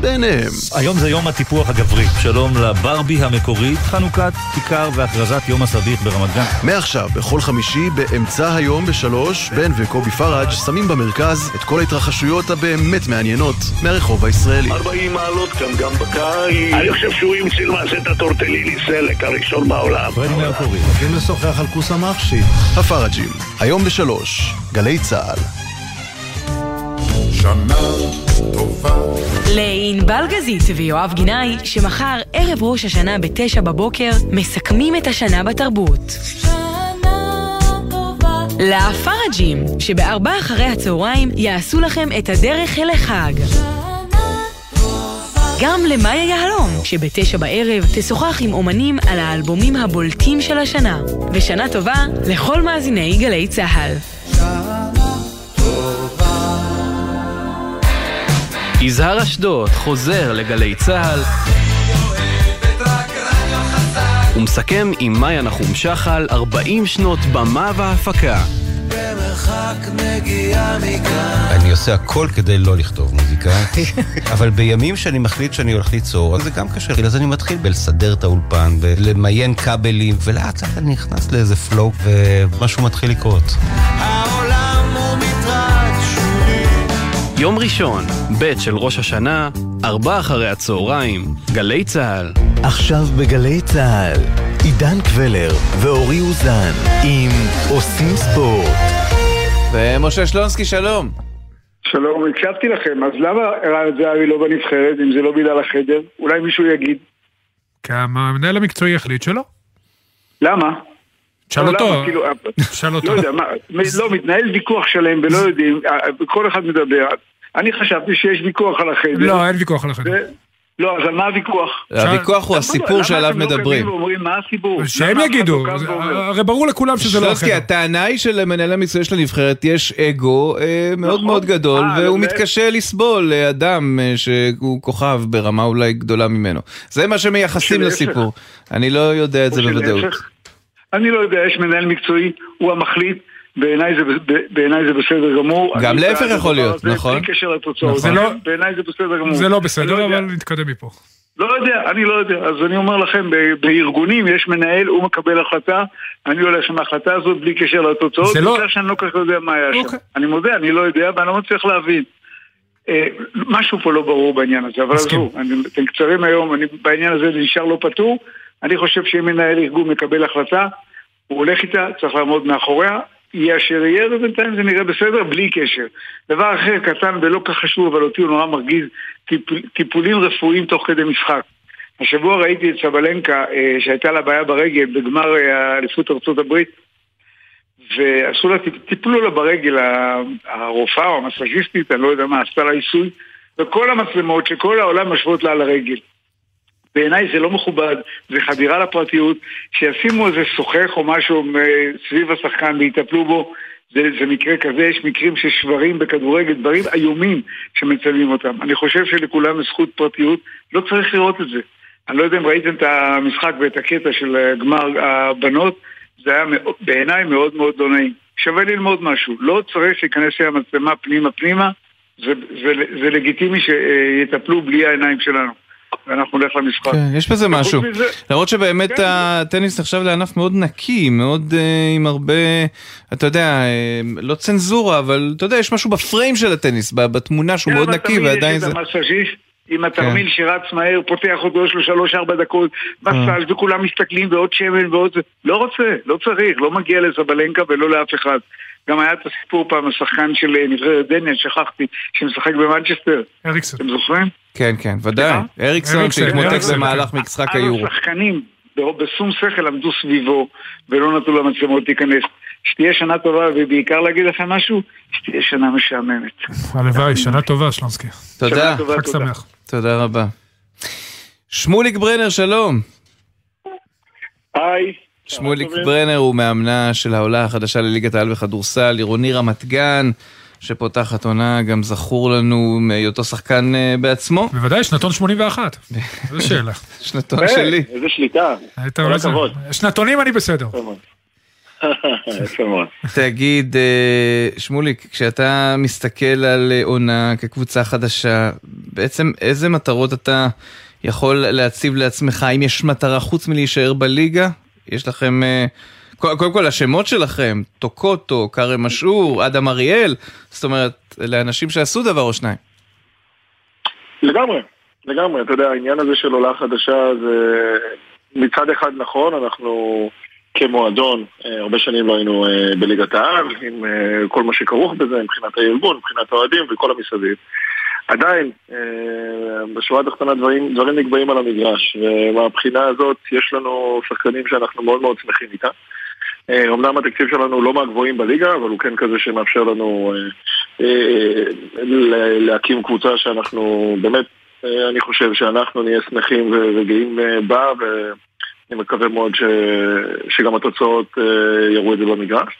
ביניהם. היום זה יום הטיפוח הגברי. שלום לברבי המקורית, חנוכת כיכר והכרזת יום הסביך ברמת גן. מעכשיו, בכל חמישי, באמצע היום בשלוש, בן וקובי פראג' שמים במרכז את כל ההתרחשויות הבאמת מעניינות מהרחוב הישראלי. 40 מעלות כאן גם בקיץ. אני חושב שהוא המציא למעשה את הטורטליני סלק הראשון בעולם. פרדי מרקורי. רוצים לשוחח על כוס המחשי. הפראג'ים, היום בשלוש, גלי צה"ל. שנה טובה. לענבל גזית ויואב גינאי, שמחר ערב ראש השנה בתשע בבוקר, מסכמים את השנה בתרבות. לפראג'ים, שבארבע אחרי הצהריים יעשו לכם את הדרך אל החג. גם למאיה יהלום, שבתשע בערב תשוחח עם אומנים על האלבומים הבולטים של השנה. ושנה טובה לכל מאזיני גלי צה"ל. יזהר אשדוד חוזר לגלי צה"ל ומסכם עם מאיה נחום שחל 40 שנות במה והפקה. במרחק נגיעה מכאן. אני עושה הכל כדי לא לכתוב מוזיקה, <laughs> אבל בימים שאני מחליט שאני הולך ליצור, אז זה גם קשה. אז אני מתחיל בלסדר את האולפן, בלמיין כבלים, ולאט לאט אני נכנס לאיזה פלואו, ומשהו מתחיל לקרות. יום ראשון, ב' של ראש השנה, ארבע אחרי הצהריים, גלי צה"ל. עכשיו בגלי צה"ל, עידן קבלר ואורי אוזן עם עושים ספורט. ומשה שלונסקי, שלום. שלום, הקשבתי לכם, אז למה רן זהבי לא בנבחרת, אם זה לא בגלל החדר? אולי מישהו יגיד. כי המנהל המקצועי החליט שלא. למה? תשאל לא, אותו. כאילו, תשאל אותו. לא יודע, מה, לא, מתנהל ויכוח שלם ולא <laughs> יודעים, אה, כל אחד מדבר. אני חשבתי שיש ויכוח על החדר. לא, אין ויכוח על החדר. לא, אז על מה הוויכוח? הוויכוח הוא הסיפור שעליו למה אתם לא מדברים. קמים ואומרים מה הסיפור? שהם יגידו, לא? הרי ברור לכולם שזה לא שלונסקי, החדר. הטענה היא שלמנהל המקצועי של הנבחרת יש אגו אה, מאוד נכון. מאוד גדול, אה, והוא מתקשה לסבול אה, אדם אה, שהוא כוכב ברמה אולי גדולה ממנו. זה מה שמייחסים. לסיפור. אני לא יודע את זה או בוודאות. אני לא יודע, יש מנהל מקצועי, הוא המחליט, בעיניי זה, ב- בעיניי זה בסדר גמור. גם להפך יכול להיות, הזה, נכון? בלי קשר לתוצאות. נכון. זה לא- בעיניי זה בסדר גמור. זה לא אני בסדר, יודע. אבל נתקדם מפה. לא יודע, אני לא יודע. אז אני אומר לכם, ב- בארגונים יש מנהל, הוא מקבל החלטה, אני הולך עם ההחלטה הזאת בלי קשר לתוצאות, זה לא- בגלל שאני לא כל כך יודע מה היה שם. אוקיי. אני מודה, אני לא יודע ואני לא מצליח להבין. אה, משהו פה לא ברור בעניין הזה, אבל. עזבו, אני- אתם קצרים היום, אני בעניין הזה זה נשאר לא פתור. אני חושב שאם מנהל ארגון מקבל החלטה, הוא הולך איתה, צריך לעמוד מאחוריה, יהיה אשר יהיה, ובינתיים זה נראה בסדר, בלי קשר. דבר אחר קטן ולא כך חשוב, אבל אותי הוא נורא מרגיז, טיפ, טיפולים רפואיים תוך כדי משחק. השבוע ראיתי את סבלנקה, אה, שהייתה לה בעיה ברגל בגמר אה, אליפות ארצות הברית, ועשו לה, טיפלו לה ברגל, הרופאה או המסאז'יסטית, אני לא יודע מה, עשתה לה עיסוי, וכל המצלמות של כל העולם משוות לה על הרגל. בעיניי זה לא מכובד, זה חדירה לפרטיות, שישימו איזה שוחך או משהו אה, סביב השחקן ויטפלו בו, זה, זה מקרה כזה, יש מקרים של שברים בכדורגל, דברים איומים שמצלמים אותם. אני חושב שלכולם זכות פרטיות, לא צריך לראות את זה. אני לא יודע אם ראיתם את המשחק ואת הקטע של אה, גמר הבנות, זה היה בעיניי מאוד מאוד לא נעים. שווה ללמוד משהו, לא צריך להיכנס עם המצלמה פנימה פנימה, זה, זה, זה לגיטימי שיטפלו בלי העיניים שלנו. ואנחנו נלך למשחק. כן, יש בזה משהו. מזה- למרות שבאמת כן. הטניס נחשב לענף מאוד נקי, מאוד אה, עם הרבה, אתה יודע, אה, לא צנזורה, אבל אתה יודע, יש משהו בפריים של הטניס, ב- בתמונה שהוא כן, מאוד נקי, ועדיין זה... עם כן. התרמיל שרץ מהר, פותח אותו, יש לו שלוש-ארבע דקות, מסאז' וכולם מסתכלים ועוד שמן ועוד זה. לא רוצה, לא צריך, לא מגיע לזבלנקה ולא לאף אחד. גם היה את הסיפור פעם, השחקן של אה, נבחרת דניה, שכחתי, שמשחק במנצ'סטר. אריקסון. אתם זוכרים? כן, כן, ודאי. אריקסון שהתמוטט במהלך. משחק היורו. השחקנים בשום שכל עמדו סביבו ולא נתנו למצלמות להיכנס. שתהיה שנה טובה, ובעיקר להגיד לכם משהו, שתהיה שנה משעממת. הלוואי, שנה טובה, שלונסקי. תודה. שנה טובה, חג תודה. שמח. תודה רבה. שמוליק ברנר, שלום. היי. שמוליק ברנר הוא מאמנה של העולה החדשה לליגת העל בכדורסל, עירוני רמת גן, שפותחת עונה, גם זכור לנו מהיותו שחקן אה, בעצמו. בוודאי, שנתון 81. <laughs> זו שאלה. שנתון אה, שלי. איזה שליטה. היית כל אולי זה- הכבוד. שנתונים אני בסדר. <laughs> תגיד, אה, שמוליק, כשאתה מסתכל על אה, עונה כקבוצה חדשה, בעצם איזה מטרות אתה יכול להציב לעצמך? האם יש מטרה חוץ מלהישאר בליגה? יש לכם, אה, קודם כל השמות שלכם, טוקוטו, כרם אשור, אדם אריאל, זאת אומרת, אלה אנשים שעשו דבר או שניים. לגמרי, לגמרי. אתה יודע, העניין הזה של עולה חדשה זה מצד אחד נכון, אנחנו כמועדון, אה, הרבה שנים לא היינו אה, בליגת העל, עם אה, כל מה שכרוך בזה, מבחינת הארגון, מבחינת האוהדים וכל המסביב. עדיין, בשורה התחתונה דברים, דברים נקבעים על המגרש, ומהבחינה הזאת יש לנו שחקנים שאנחנו מאוד מאוד שמחים איתם. אה, אמנם התקציב שלנו לא מהגבוהים בליגה, אבל הוא כן כזה שמאפשר לנו אה, אה, להקים קבוצה שאנחנו באמת, אה, אני חושב שאנחנו נהיה שמחים וגאים אה, בה, ואני מקווה מאוד ש... שגם התוצאות אה, יראו את זה במגרש.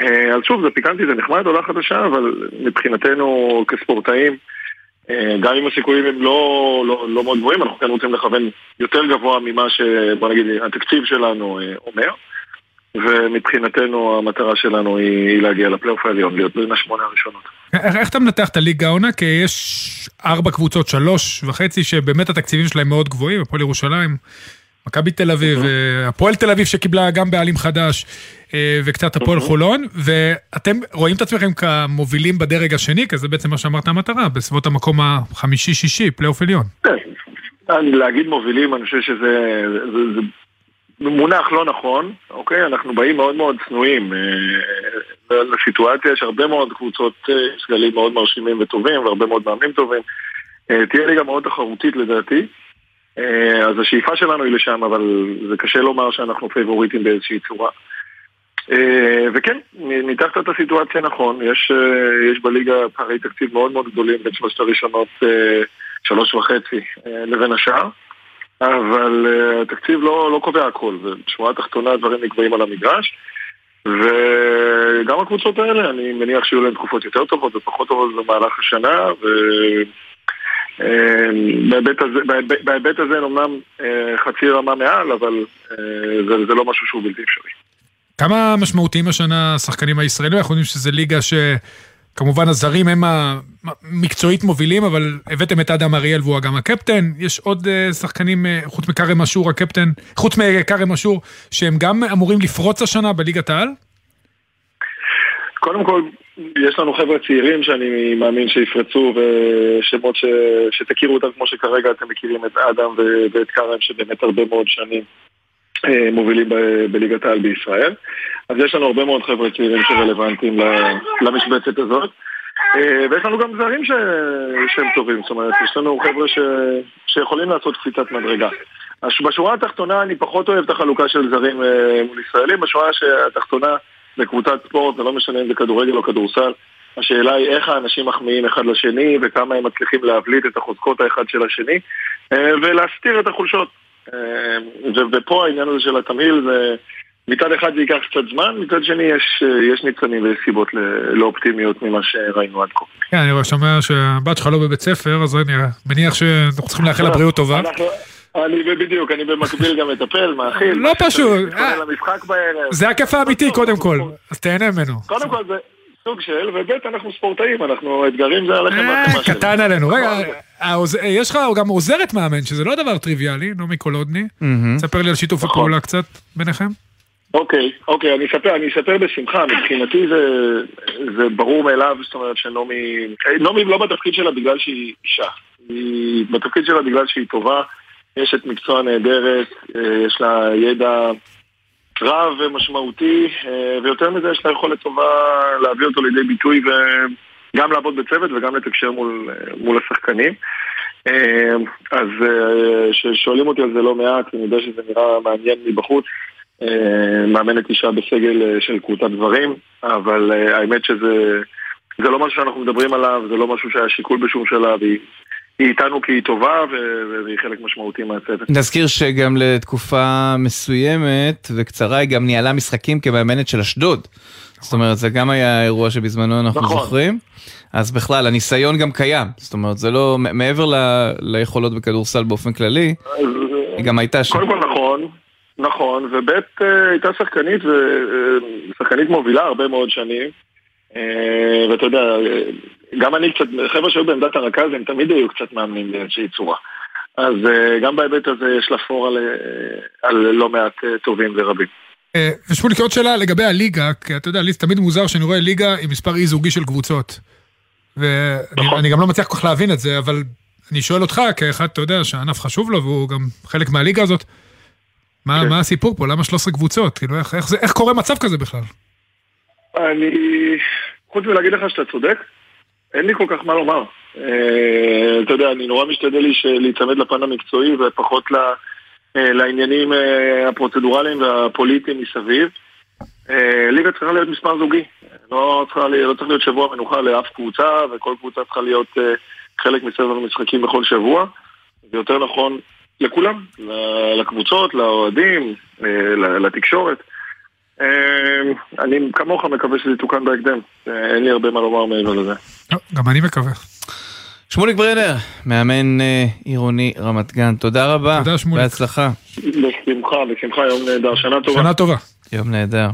אה, אז שוב, זה פיקנטי, זה נחמד, עולה חדשה, אבל מבחינתנו כספורטאים, אה, גם אם הסיכויים הם לא, לא, לא מאוד גבוהים, אנחנו כן רוצים לכוון יותר גבוה ממה ש... בוא נגיד, התקציב שלנו אה, אומר. ומבחינתנו המטרה שלנו היא, היא להגיע לפלייאוף העליון, להיות בין השמונה הראשונות. איך, איך אתה מנתח את הליגה העונה? כי יש ארבע קבוצות, שלוש וחצי, שבאמת התקציבים שלהם מאוד גבוהים, הפועל ירושלים, מכבי תל אביב, אה, הפועל תל אביב שקיבלה גם בעלים חדש, אה, וקצת הפועל חולון, ואתם רואים את עצמכם כמובילים בדרג השני, כי זה בעצם מה שאמרת המטרה, בסביבות המקום החמישי-שישי, פלייאוף עליון. אני- להגיד מובילים, אני חושב שזה זה, זה מונח לא נכון, אוקיי? אנחנו באים מאוד מאוד צנועים אה, לסיטואציה, יש הרבה מאוד קבוצות אה, סגלים מאוד מרשימים וטובים, והרבה מאוד מאמנים טובים. אה, תהיה ליגה מאוד תחרותית לדעתי. אה, אז השאיפה שלנו היא לשם, אבל זה קשה לומר שאנחנו פייבוריטים באיזושהי צורה. אה, וכן, ניתחת את הסיטואציה נכון, יש, אה, יש בליגה פערי תקציב מאוד מאוד גדולים בין שלושת הראשונות, אה, שלוש וחצי, אה, לבין השאר, אבל אה, התקציב לא, לא קובע הכל, ובשורה התחתונה הדברים נקבעים על המגרש, וגם הקבוצות האלה, אני מניח שיהיו להן תקופות יותר טובות ופחות טובות במהלך השנה, ו... אה, בהיבט הזה, הזה אומנם אה, חצי רמה מעל, אבל זה, זה לא משהו שהוא בלתי אפשרי. כמה משמעותיים השנה השחקנים הישראלים? אנחנו יודעים שזו ליגה שכמובן הזרים הם המקצועית מובילים, אבל הבאתם את אדם אריאל והוא גם הקפטן. יש עוד אה, שחקנים, אה, חוץ מכרם אשור הקפטן, חוץ מכרם אשור, שהם גם אמורים לפרוץ השנה בליגת העל? קודם כל, יש לנו חבר'ה צעירים שאני מאמין שיפרצו ושמות ש... שתכירו אותם כמו שכרגע אתם מכירים את אדם ו... ואת כרם שבאמת הרבה מאוד שנים מובילים ב... בליגת העל בישראל. אז יש לנו הרבה מאוד חבר'ה צעירים שרלוונטיים. למשבצת הזאת. אה, ויש לנו גם זרים ש... שהם טובים, זאת אומרת, יש לנו חבר'ה ש... שיכולים לעשות קפיצת מדרגה. בשורה התחתונה אני פחות אוהב את החלוקה של זרים אה, מול ישראלים, בשורה התחתונה בקבוצת ספורט, זה לא משנה אם זה כדורגל או כדורסל. השאלה היא איך האנשים מחמיאים אחד לשני וכמה הם מצליחים להבליט את החוזקות האחד של השני אה, ולהסתיר את החולשות. אה, ופה העניין הזה של התמהיל זה... מצד אחד זה ייקח קצת זמן, מצד שני יש, אה, יש ניצנים ויש סיבות לאופטימיות ממה שראינו עד כה. כן, אני רואה- שומע שהבת שלך לא בבית ספר, אז אני מניח שאנחנו צריכים לאחל לה בריאות טובה. אני בדיוק, אני במקביל גם מטפל, מאכיל. לא פשוט. זה הכיף האמיתי קודם כל, אז תהנה ממנו. קודם כל סוג של, וב' אנחנו ספורטאים, אנחנו אתגרים זה עליכם מהחברה שלנו. קטן עלינו. רגע, העוז- יש לך גם עוזרת מאמן, שזה לא דבר טריוויאלי, נעמי קולודני. ספר לי על שיתוף הפעולה קצת ביניכם. אוקיי, אוקיי, אני אספר, אני אספר בשמחה, מבחינתי זה, זה ברור מאליו, זאת אומרת שנעמי, אה, נעמי לא בתפקיד שלה בגלל שהיא אישה, היא בתפקיד שלה בגלל שהיא טובה, יש את מקצוע נהדרת, אה, יש לה ידע רב ומשמעותי, אה, ויותר מזה יש לה יכולת טובה להביא אותו לידי ביטוי וגם לעבוד בצוות וגם לתקשר מול, אה, מול השחקנים. אה, אז כששואלים אותי על זה לא מעט, אני יודע שזה נראה מעניין מבחוץ. מאמנת אישה בסגל של קבוצת גברים, אבל האמת שזה זה לא משהו שאנחנו מדברים עליו, זה לא משהו שהיה שיקול בשום שלב, היא, היא איתנו כי היא טובה והיא חלק משמעותי מהצוות. נזכיר שגם לתקופה מסוימת וקצרה היא גם ניהלה משחקים כמאמנת של אשדוד. זאת אומרת, זה גם היה אירוע שבזמנו אנחנו נכון. זוכרים. אז בכלל, הניסיון גם קיים. זאת אומרת, זה לא, מעבר ל- ליכולות בכדורסל באופן כללי, היא גם הייתה שם. קודם כל נכון, נכון, וב' אה, הייתה שחקנית, ושחקנית מובילה הרבה מאוד שנים. אה, ואתה יודע, אה, גם אני קצת, חבר'ה שהיו בעמדת הרכז הם תמיד היו קצת מאמנים באיזושהי צורה. אז אה, גם בהיבט הזה יש לה פור על, אה, על לא מעט אה, טובים ורבים. ושמוליק, עוד שאלה לגבי הליגה, כי אתה יודע, לי זה תמיד מוזר שאני רואה ליגה עם מספר אי זוגי של קבוצות. ואני אני גם לא מצליח כל כך להבין את זה, אבל אני שואל אותך, כאחד, אתה יודע, שהענף חשוב לו, והוא גם חלק מהליגה הזאת, מה, מה הסיפור פה? למה 13 קבוצות? כאילו, איך, איך, זה, איך קורה מצב כזה בכלל? אני, חוץ מלהגיד לך שאתה צודק, אין לי כל כך מה לומר. אה, אתה יודע, אני נורא משתדל להיצמד לפן המקצועי ופחות אה, לעניינים אה, הפרוצדורליים והפוליטיים מסביב. ליגה צריכה להיות מספר זוגי. לא, לא צריך להיות שבוע מנוחה לאף קבוצה, וכל קבוצה צריכה להיות חלק מסבב המשחקים בכל שבוע. זה יותר נכון לכולם, לקבוצות, לאוהדים, לתקשורת. אה, אני כמוך מקווה שזה יתוקן בהקדם. אה, אין לי הרבה מה לומר מעבר לזה. לא, גם אני מקווה. שמוליק ברנר, מאמן אה, עירוני רמת גן, תודה רבה. תודה, שמוליק. בהצלחה. בשמחה, בשמחה, יום נהדר, שנה טובה. שנה טובה. יום נהדר.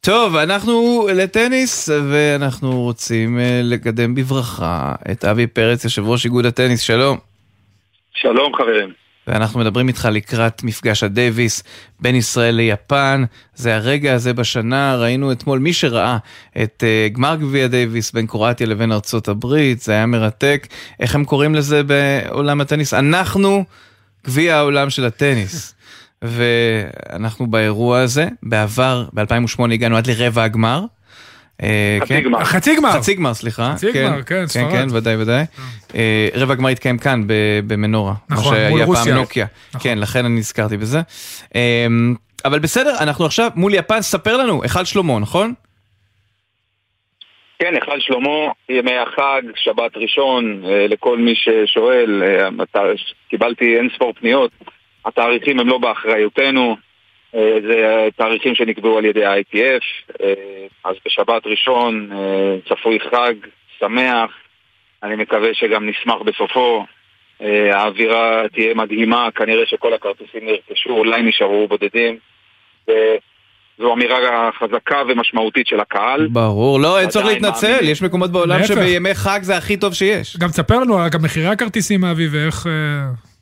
טוב, אנחנו לטניס, ואנחנו רוצים אה, לקדם בברכה את אבי פרץ, יושב ראש איגוד הטניס, שלום. שלום חברים. ואנחנו מדברים איתך לקראת מפגש הדייוויס בין ישראל ליפן. זה הרגע הזה בשנה, ראינו אתמול, מי שראה את uh, גמר גביע דייוויס בין קרואטיה לבין ארצות הברית, זה היה מרתק. איך הם קוראים לזה בעולם הטניס? אנחנו גביע העולם של הטניס. <laughs> ואנחנו באירוע הזה, בעבר, ב-2008 הגענו עד לרבע הגמר. אה, חצי כן? גמר. חצי גמר. חצי גמר, סליחה. חצי גמר, כן, ספרד. כן, כן, ודאי, ודאי. אה, רבע הגמר התקיים כאן, ב- במנורה. נכון, מה מול שהיה רוסיה. פעם נוקיה. כן, לכן אני נזכרתי בזה. אה, אבל בסדר, אנחנו עכשיו מול יפן, ספר לנו, היכל שלמה, נכון? כן, היכל שלמה, ימי החג, שבת ראשון, אה, לכל מי ששואל, אה, קיבלתי אין ספור פניות, התאריכים הם לא באחריותנו, אה, זה תאריכים שנקבעו על ידי ה-ITF, אה, אז בשבת ראשון אה, צפוי חג, שמח, אני מקווה שגם נשמח בסופו, אה, האווירה תהיה מדהימה, כנראה שכל הכרטיסים נרכשו, אולי נשארו בודדים. ו- זו אמירה חזקה ומשמעותית של הקהל. ברור, לא, אין צורך להתנצל, מאמין. יש מקומות בעולם להפך. שבימי חג זה הכי טוב שיש. גם תספר לנו על גם מחירי הכרטיסים, אבי, ואיך אה,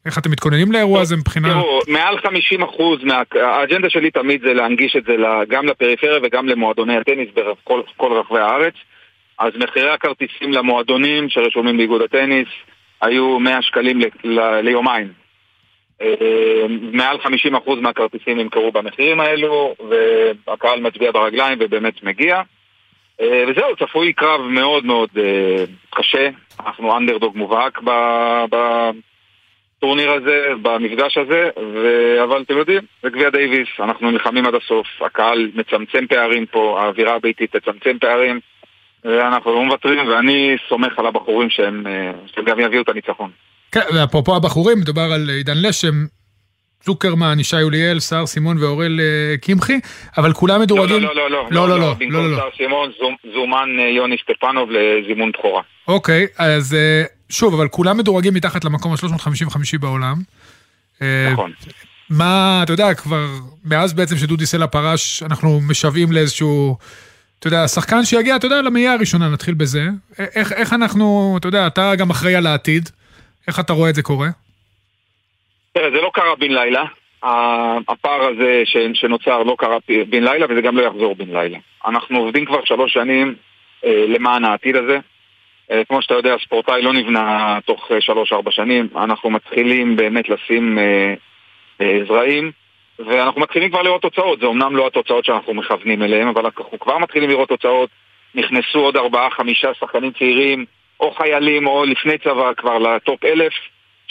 איך אתם מתכוננים לאירוע הזה מבחינה... תראו, מעל 50 אחוז, מה... האג'נדה שלי תמיד זה להנגיש את זה גם לפריפריה וגם למועדוני הטניס בכל כל רחבי הארץ. אז מחירי הכרטיסים למועדונים שרשומים באיגוד הטניס היו 100 שקלים ל... ל... ליומיים. אה, מעל 50% אחוז מהכרטיסים נמכרו במחירים האלו, והקהל מצביע ברגליים ובאמת מגיע. אה, וזהו, צפוי קרב מאוד מאוד אה, קשה. אנחנו אנדרדוג מובהק ב... ב... בטורניר הזה, במפגש הזה, ו... אבל אתם יודעים, זה גביע דייוויס, אנחנו נלחמים עד הסוף, הקהל מצמצם פערים פה, האווירה הביתית תצמצם פערים, ואנחנו לא מוותרים, ואני סומך על הבחורים שהם, אה, שהם גם יביאו את הניצחון. כן, ואפרופו הבחורים, מדובר על עידן לשם, צוקרמן, ישי אוליאל, סער סימון ואורל אה, קמחי, אבל כולם מדורגים... לא, לא, לא, לא, לא, לא, במקום לא, לא. סער סימון זומ- זומן אה, יוני סטפנוב לזימון בכורה. אוקיי, אז שוב, אבל כולם מדורגים מתחת למקום ה-355 בעולם. אה, נכון. מה, אתה יודע, כבר מאז בעצם שדודי סלע פרש, אנחנו משוועים לאיזשהו, אתה יודע, שחקן שיגיע, אתה יודע, למאייה הראשונה, נתחיל בזה. א- איך, איך אנחנו, אתה יודע, אתה גם אחראי על העתיד, איך אתה רואה את זה קורה? תראה, זה לא קרה בן לילה. הפער הזה ש- שנוצר לא קרה בן לילה וזה גם לא יחזור בן לילה. אנחנו עובדים כבר שלוש שנים אה, למען העתיד הזה. אה, כמו שאתה יודע, ספורטאי לא נבנה תוך אה, שלוש-ארבע שנים. אנחנו מתחילים באמת לשים אה, אה, זרעים, ואנחנו מתחילים כבר לראות תוצאות. זה אומנם לא התוצאות שאנחנו מכוונים אליהן, אבל אנחנו כבר מתחילים לראות תוצאות. נכנסו עוד ארבעה-חמישה שחקנים צעירים, או חיילים, או לפני צבא כבר לטופ אלף.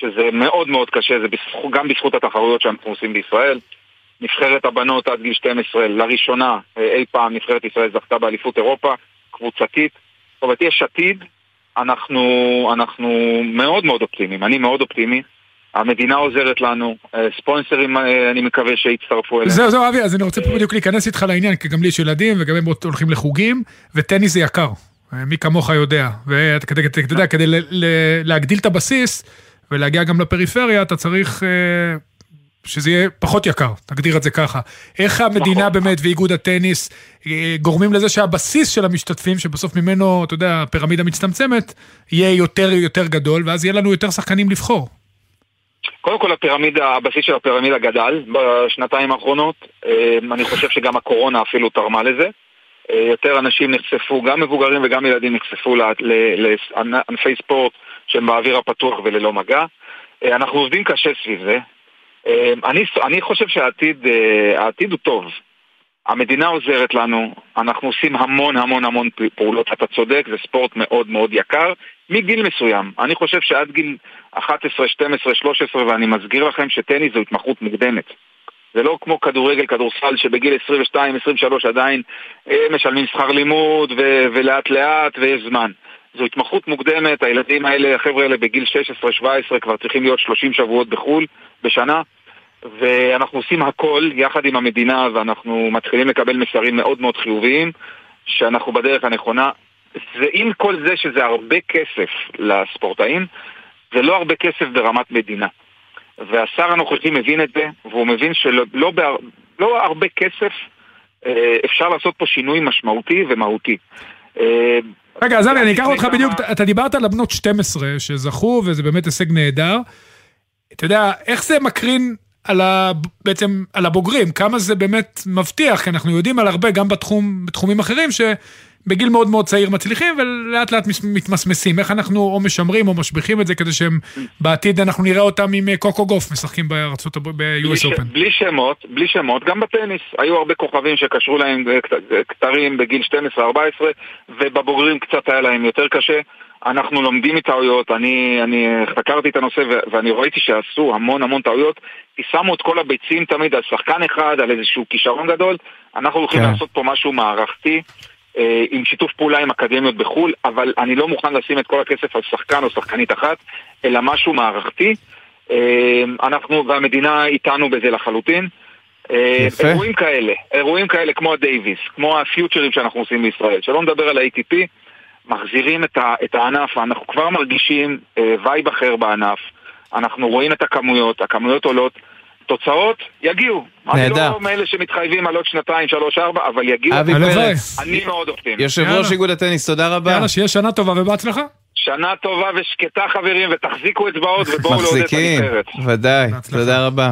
שזה מאוד מאוד קשה, זה בזכות, גם בזכות התחרויות שאנחנו עושים בישראל. נבחרת הבנות עד גיל 12, לראשונה אה, אי פעם נבחרת ישראל זכתה באליפות אירופה, קבוצתית. זאת אומרת, יש עתיד, אנחנו, אנחנו מאוד מאוד אופטימיים, אני מאוד אופטימי. המדינה עוזרת לנו, אה, ספונסרים אה, אני מקווה שיצטרפו אלינו. זהו, זהו, אבי, אז אני רוצה פה בדיוק להיכנס איתך לעניין, כי גם לי יש ילדים, וגם הם הולכים לחוגים, וטניס זה יקר. אה, מי כמוך יודע. ואתה אתה יודע, כדי להגדיל את הבסיס ולהגיע גם לפריפריה, אתה צריך אה, שזה יהיה פחות יקר, תגדיר את זה ככה. איך המדינה באמת ואיגוד הטניס אה, גורמים לזה שהבסיס של המשתתפים, שבסוף ממנו, אתה יודע, הפירמידה מצטמצמת, יהיה יותר יותר גדול, ואז יהיה לנו יותר שחקנים לבחור. קודם כל הפירמידה, הבסיס של הפירמידה גדל בשנתיים האחרונות. אה, אני חושב שגם הקורונה אפילו תרמה לזה. אה, יותר אנשים נחשפו, גם מבוגרים וגם ילדים נחשפו לענפי ספורט שהם באוויר הפתוח וללא מגע. אנחנו עובדים קשה סביב זה. אה, אני, אני חושב שהעתיד אה, העתיד הוא טוב. המדינה עוזרת לנו, אנחנו עושים המון המון המון פעולות, אתה צודק, זה ספורט מאוד מאוד יקר, מגיל מסוים. אני חושב שעד גיל 11, 12, 13, ואני מזכיר לכם שטניס זו התמחות מוקדמת. זה לא כמו כדורגל, כדורסל, שבגיל 22, 23 עדיין אה, משלמים שכר לימוד ו- ולאט לאט ויש זמן. זו התמחות מוקדמת, הילדים האלה, החבר'ה האלה בגיל 16-17 כבר צריכים להיות 30 שבועות בחו"ל בשנה. ואנחנו עושים הכל יחד עם המדינה ואנחנו מתחילים לקבל מסרים מאוד מאוד חיוביים שאנחנו בדרך הנכונה. זה עם כל זה שזה הרבה כסף לספורטאים, זה לא הרבה כסף ברמת מדינה. והשר הנוכחי מבין את זה, והוא מבין שלא לא, בהר, לא הרבה כסף אה, אפשר לעשות פה שינוי משמעותי ומהותי. רגע, אז אבי, אני אקח אותך בדיוק, אתה- דיברת על הבנות 12 שזכו, וזה באמת הישג נהדר. אתה יודע, איך זה מקרין על ה... בעצם על הבוגרים? כמה זה באמת מבטיח? כי אנחנו יודעים על הרבה, גם בתחום, בתחומים אחרים, שבגיל מאוד מאוד צעיר מצליחים, ולאט לאט מס- מתמסמסים. איך אנחנו או משמרים או משביחים את זה כדי שהם בעתיד אנחנו נראה אותם עם אה, קוקו גוף משחקים בארצות הברית, ב-US. Open. בלי שמות, בלי שמות, גם בטניס. היו הרבה כוכבים שקשרו להם אה, כת- אה, כתרים בגיל 12-14, ובבוגרים קצת היה להם יותר קשה. אנחנו לומדים מטעויות, אני, אני חקרתי את הנושא ו- ואני ראיתי שעשו המון המון טעויות. כי שמו את כל הביצים תמיד על שחקן אחד, על איזשהו כישרון גדול. אנחנו הולכים כן. לעשות פה משהו מערכתי. אה, עם שיתוף פעולה עם אקדמיות בחו"ל, אבל אני לא מוכן לשים את כל הכסף על שחקן או שחקנית אחת, אלא משהו מערכתי. אה, אנחנו והמדינה איתנו בזה לחלוטין. אה, יפה. אירועים כאלה, אירועים כאלה כמו הדייוויס, כמו הפיוצ'רים שאנחנו עושים בישראל, שלא נדבר על ה-ATP, מחזירים את, ה, את הענף, אנחנו כבר מרגישים אה, vibe אחר בענף, אנחנו רואים את הכמויות, הכמויות עולות, תוצאות יגיעו. אני נהדר. לא מאלה שמתחייבים על עוד שנתיים, שלוש, ארבע, אבל יגיעו. אבי פרץ. אני מאוד אופטימי. יושב ראש. איגוד הטניס, תודה רבה. יאללה, שיהיה שנה טובה ובהצלחה. שנה טובה ושקטה חברים, ותחזיקו אצבעות ובואו לעודד את מחזיקים, הנבחרת. ודאי, תודה רבה.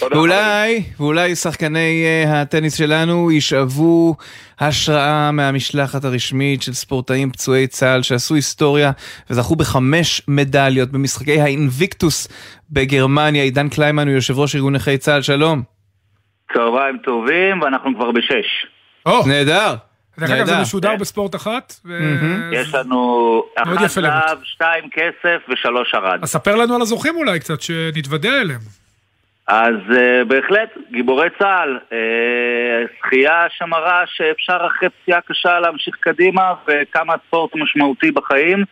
ואולי, ואולי שחקני אה, הטניס שלנו ישאבו השראה מהמשלחת הרשמית של ספורטאים פצועי צה"ל שעשו היסטוריה וזכו בחמש מדליות במשחקי האינביקטוס בגרמניה. עידן קליימן הוא יושב ראש ארגון נכי צה"ל, שלום. צהריים טובים, ואנחנו כבר בשש. או, נהדר. דרך אגב, זה. משודר בספורט אחת. ו- יש לנו אחת. זהב, שתיים כסף ושלוש ארד. אז ספר לנו על הזוכים אולי קצת, שנתוודע אליהם. אז uh, בהחלט, גיבורי צה"ל, uh, זכייה שמראה שאפשר אחרי פציעה קשה להמשיך קדימה וכמה ספורט משמעותי בחיים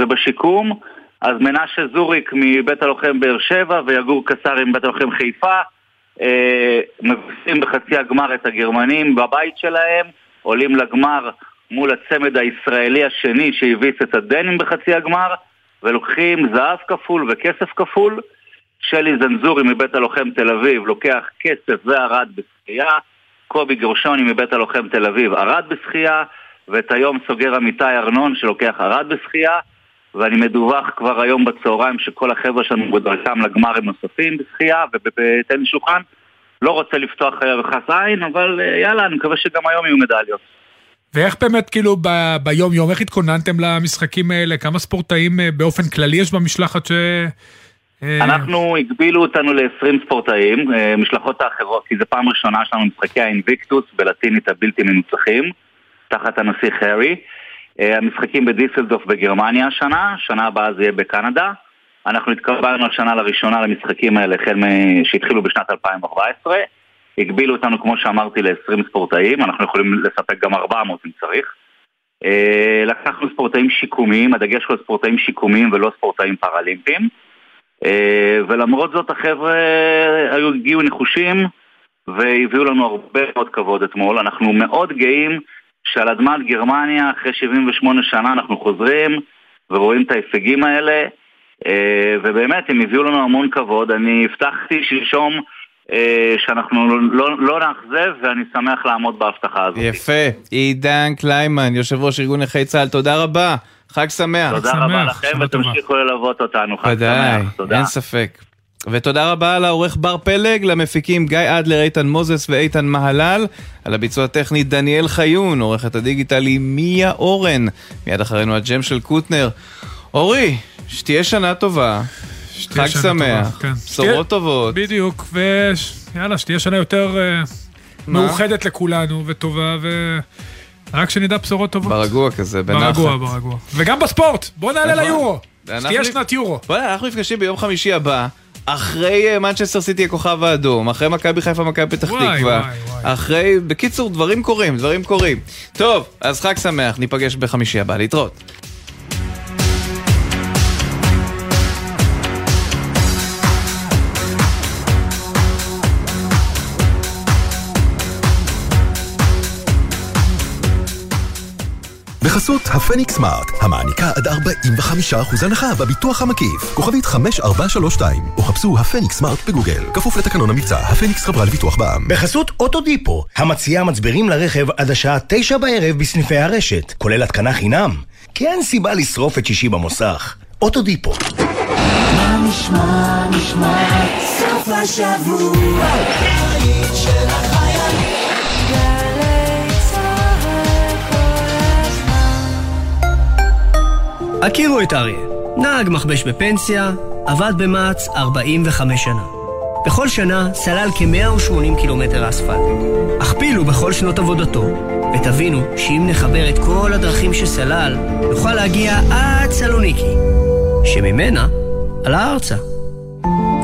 ובשיקום. אז מנשה זוריק מבית הלוחם באר שבע ויגור קסרי מבית הלוחם חיפה uh, מבסים בחצי הגמר את הגרמנים בבית שלהם, עולים לגמר מול הצמד הישראלי השני שהביס את הדנים בחצי הגמר ולוקחים זהב כפול וכסף כפול. שלי זנזורי מבית הלוחם תל אביב לוקח כסף וארד בשחייה, קובי גרשוני מבית הלוחם תל אביב ארד בשחייה, ואת היום סוגר עמיתי ארנון שלוקח ארד בשחייה, ואני מדווח כבר היום בצהריים שכל החבר'ה שלנו בדרכם לגמרים נוספים בשחייה ובטניס שולחן. לא רוצה לפתוח וחס עין, אבל אה, יאללה, אני מקווה שגם היום יהיו מדליות. ואיך באמת, כאילו, ב- ביום-יום, איך התכוננתם למשחקים האלה? כמה ספורטאים אה, באופן כללי יש במשלחת ש... אה, אנחנו, הגבילו אותנו ל-20 ספורטאים, משלחות האחרות, כי זו פעם ראשונה שלנו משחקי האינביקטוס בלטינית הבלתי מנוצחים, תחת הנסיך הארי. אה, המשחקים בדיסלדוף בגרמניה השנה, שנה הבאה זה יהיה בקנדה. אנחנו התקבלנו השנה לראשונה למשחקים האלה, החל מ- שהתחילו בשנת 2014. הגבילו אותנו, כמו שאמרתי, ל-20 ספורטאים, אנחנו יכולים לספק גם 400 אם צריך. אה, לקחנו ספורטאים שיקומיים, הדגש הוא ספורטאים שיקומיים ולא ספורטאים פראלימפיים. אה, ולמרות זאת החבר'ה הגיעו נחושים והביאו לנו הרבה מאוד כבוד אתמול. אנחנו מאוד גאים שעל אדמת גרמניה אחרי 78 שנה אנחנו חוזרים ורואים את ההישגים האלה אה, ובאמת הם הביאו לנו המון כבוד. אני הבטחתי שלשום אה, שאנחנו לא, לא נאכזב ואני שמח לעמוד בהבטחה הזאת. יפה. עידן קליימן, יושב ראש ארגון נכי צה"ל, תודה רבה. חג שמח. תודה רבה לכם ותמשיכו ללוות אותנו. חג שמח. תודה. אין ספק. ותודה רבה לעורך בר פלג, למפיקים גיא אדלר, איתן מוזס ואיתן מהלל, על הביצוע הטכני דניאל חיון, עורכת הדיגיטל היא מיה אורן, מיד אחרינו הג'ם של קוטנר. אורי, שתהיה שנה טובה, חג שנה שמח, טובה, כן. בשורות שתהיה- טובות. בדיוק, ויאללה, שתהיה שנה יותר אה, מה? מאוחדת לכולנו וטובה, ורק שנדע בשורות טובות. ברגוע כזה, בנחת. ברגוע, ברגוע. וגם בספורט, בוא נעלה נכון. ליורו. שתהיה שנת יורו. בוא'נה, אנחנו נפגשים ביום חמישי הבא. אחרי מנצ'סטר סיטי הכוכב האדום, אחרי מכבי חיפה, מכבי פתח תקווה, אחרי, בקיצור, דברים קורים, דברים קורים. טוב, אז חג שמח, ניפגש בחמישי הבא, להתראות. בחסות הפניקס סמארט, המעניקה עד 45% הנחה בביטוח המקיף. כוכבית 5432, או חפשו הפניקס סמארט בגוגל. כפוף לתקנון המבצע, הפניקס חברה לביטוח בע"מ. בחסות אוטודיפו, המציעה מצברים לרכב עד השעה תשע בערב בסניפי הרשת, כולל התקנה חינם. כי אין סיבה לשרוף את שישי במוסך. אוטודיפו. מה נשמע, נשמע, סוף השבוע, הכירו את אריה. נהג מכבש בפנסיה, עבד במע"צ 45 שנה. בכל שנה סלל כ-180 קילומטר אספלט. הכפילו בכל שנות עבודתו, ותבינו שאם נחבר את כל הדרכים שסלל, נוכל להגיע עד סלוניקי, שממנה עלה ארצה.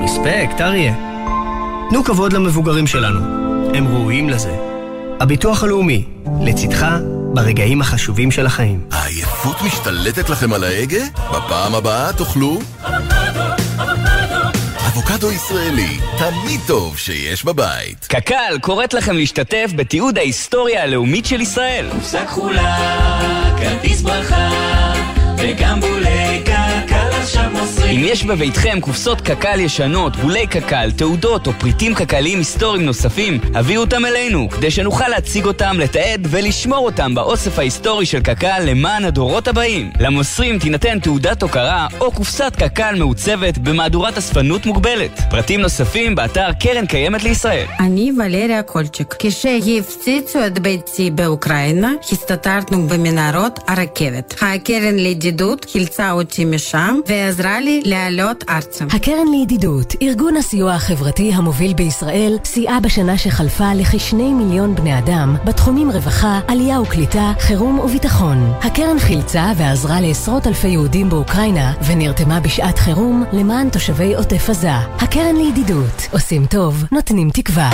רספקט, אריה. תנו כבוד למבוגרים שלנו, הם ראויים לזה. הביטוח הלאומי, לצדך ברגעים החשובים של החיים. העייפות משתלטת לכם על ההגה? בפעם הבאה תאכלו אבוקדו ישראלי, תמיד טוב שיש בבית. קק"ל קוראת לכם להשתתף בתיעוד ההיסטוריה הלאומית של ישראל. קופסה כחולה, כרטיס ברכה, וגם בולי קק"ל. אם יש בביתכם קופסות קק"ל ישנות, בולי קק"ל, תעודות או פריטים קק"ליים היסטוריים נוספים, הביאו אותם אלינו, כדי שנוכל להציג אותם, לתעד ולשמור אותם באוסף ההיסטורי של קק"ל למען הדורות הבאים. למוסרים תינתן תעודת הוקרה או קופסת קק"ל מעוצבת במהדורת אספנות מוגבלת. פרטים נוספים באתר קרן קיימת לישראל. אני ולריה קולצ'יק. כשהפציצו את ביתי באוקראינה, הסתתרנו במנהרות הרכבת. הקרן לידידות חילצה אותי משם ועזרה לי לעלות ארצה. הקרן לידידות, ארגון הסיוע החברתי המוביל בישראל, סייעה בשנה שחלפה לכשני מיליון בני אדם בתחומים רווחה, עלייה וקליטה, חירום וביטחון. הקרן חילצה ועזרה לעשרות אלפי יהודים באוקראינה ונרתמה בשעת חירום למען תושבי עוטף עזה. הקרן לידידות, עושים טוב, נותנים תקווה.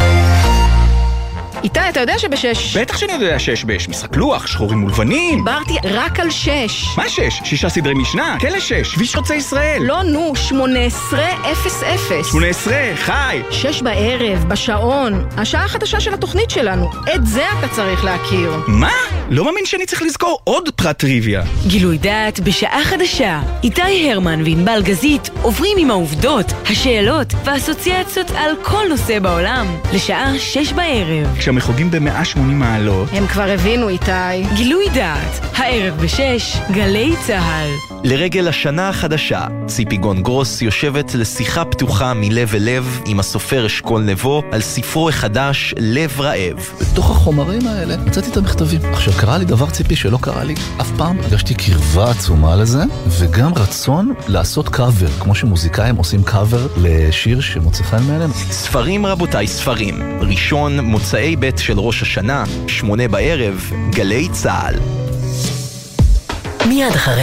איתי, אתה יודע שבשש... בטח שאני יודע שיש בש. משחק לוח, שחורים ולבנים. דיברתי רק על שש. מה שש? שישה סדרי משנה, כלא שש, כביש חוצה ישראל. לא, נו, שמונה עשרה אפס אפס. שמונה עשרה, חי. שש בערב, בשעון, השעה החדשה של התוכנית שלנו. את זה אתה צריך להכיר. מה? לא מאמין שאני צריך לזכור עוד פרט טריוויה. גילוי דעת בשעה חדשה. איתי הרמן וענבל גזית עוברים עם העובדות, השאלות והאסוציאציות על כל נושא בעולם. לשעה שש בערב. כשהם חוגגים ב-180 מעלות. הם כבר הבינו, איתי. גילוי דעת, הערב בשש, גלי צה"ל. לרגל השנה החדשה, ציפי גון גרוס יושבת לשיחה פתוחה מלב אל לב עם הסופר אשכול נבו על ספרו החדש, לב רעב. בתוך החומרים האלה מצאתי את המכתבים. עכשיו, קרה לי דבר ציפי שלא קרה לי אף פעם. הרגשתי קרבה עצומה לזה, וגם רצון לעשות קאבר, כמו שמוזיקאים עושים קאבר לשיר שמוצא חן מעליהם. ספרים רבותיי, ספרים. ראשון, מוצאי ב' של ראש השנה, שמונה בערב, גלי צה"ל. מיד אחרי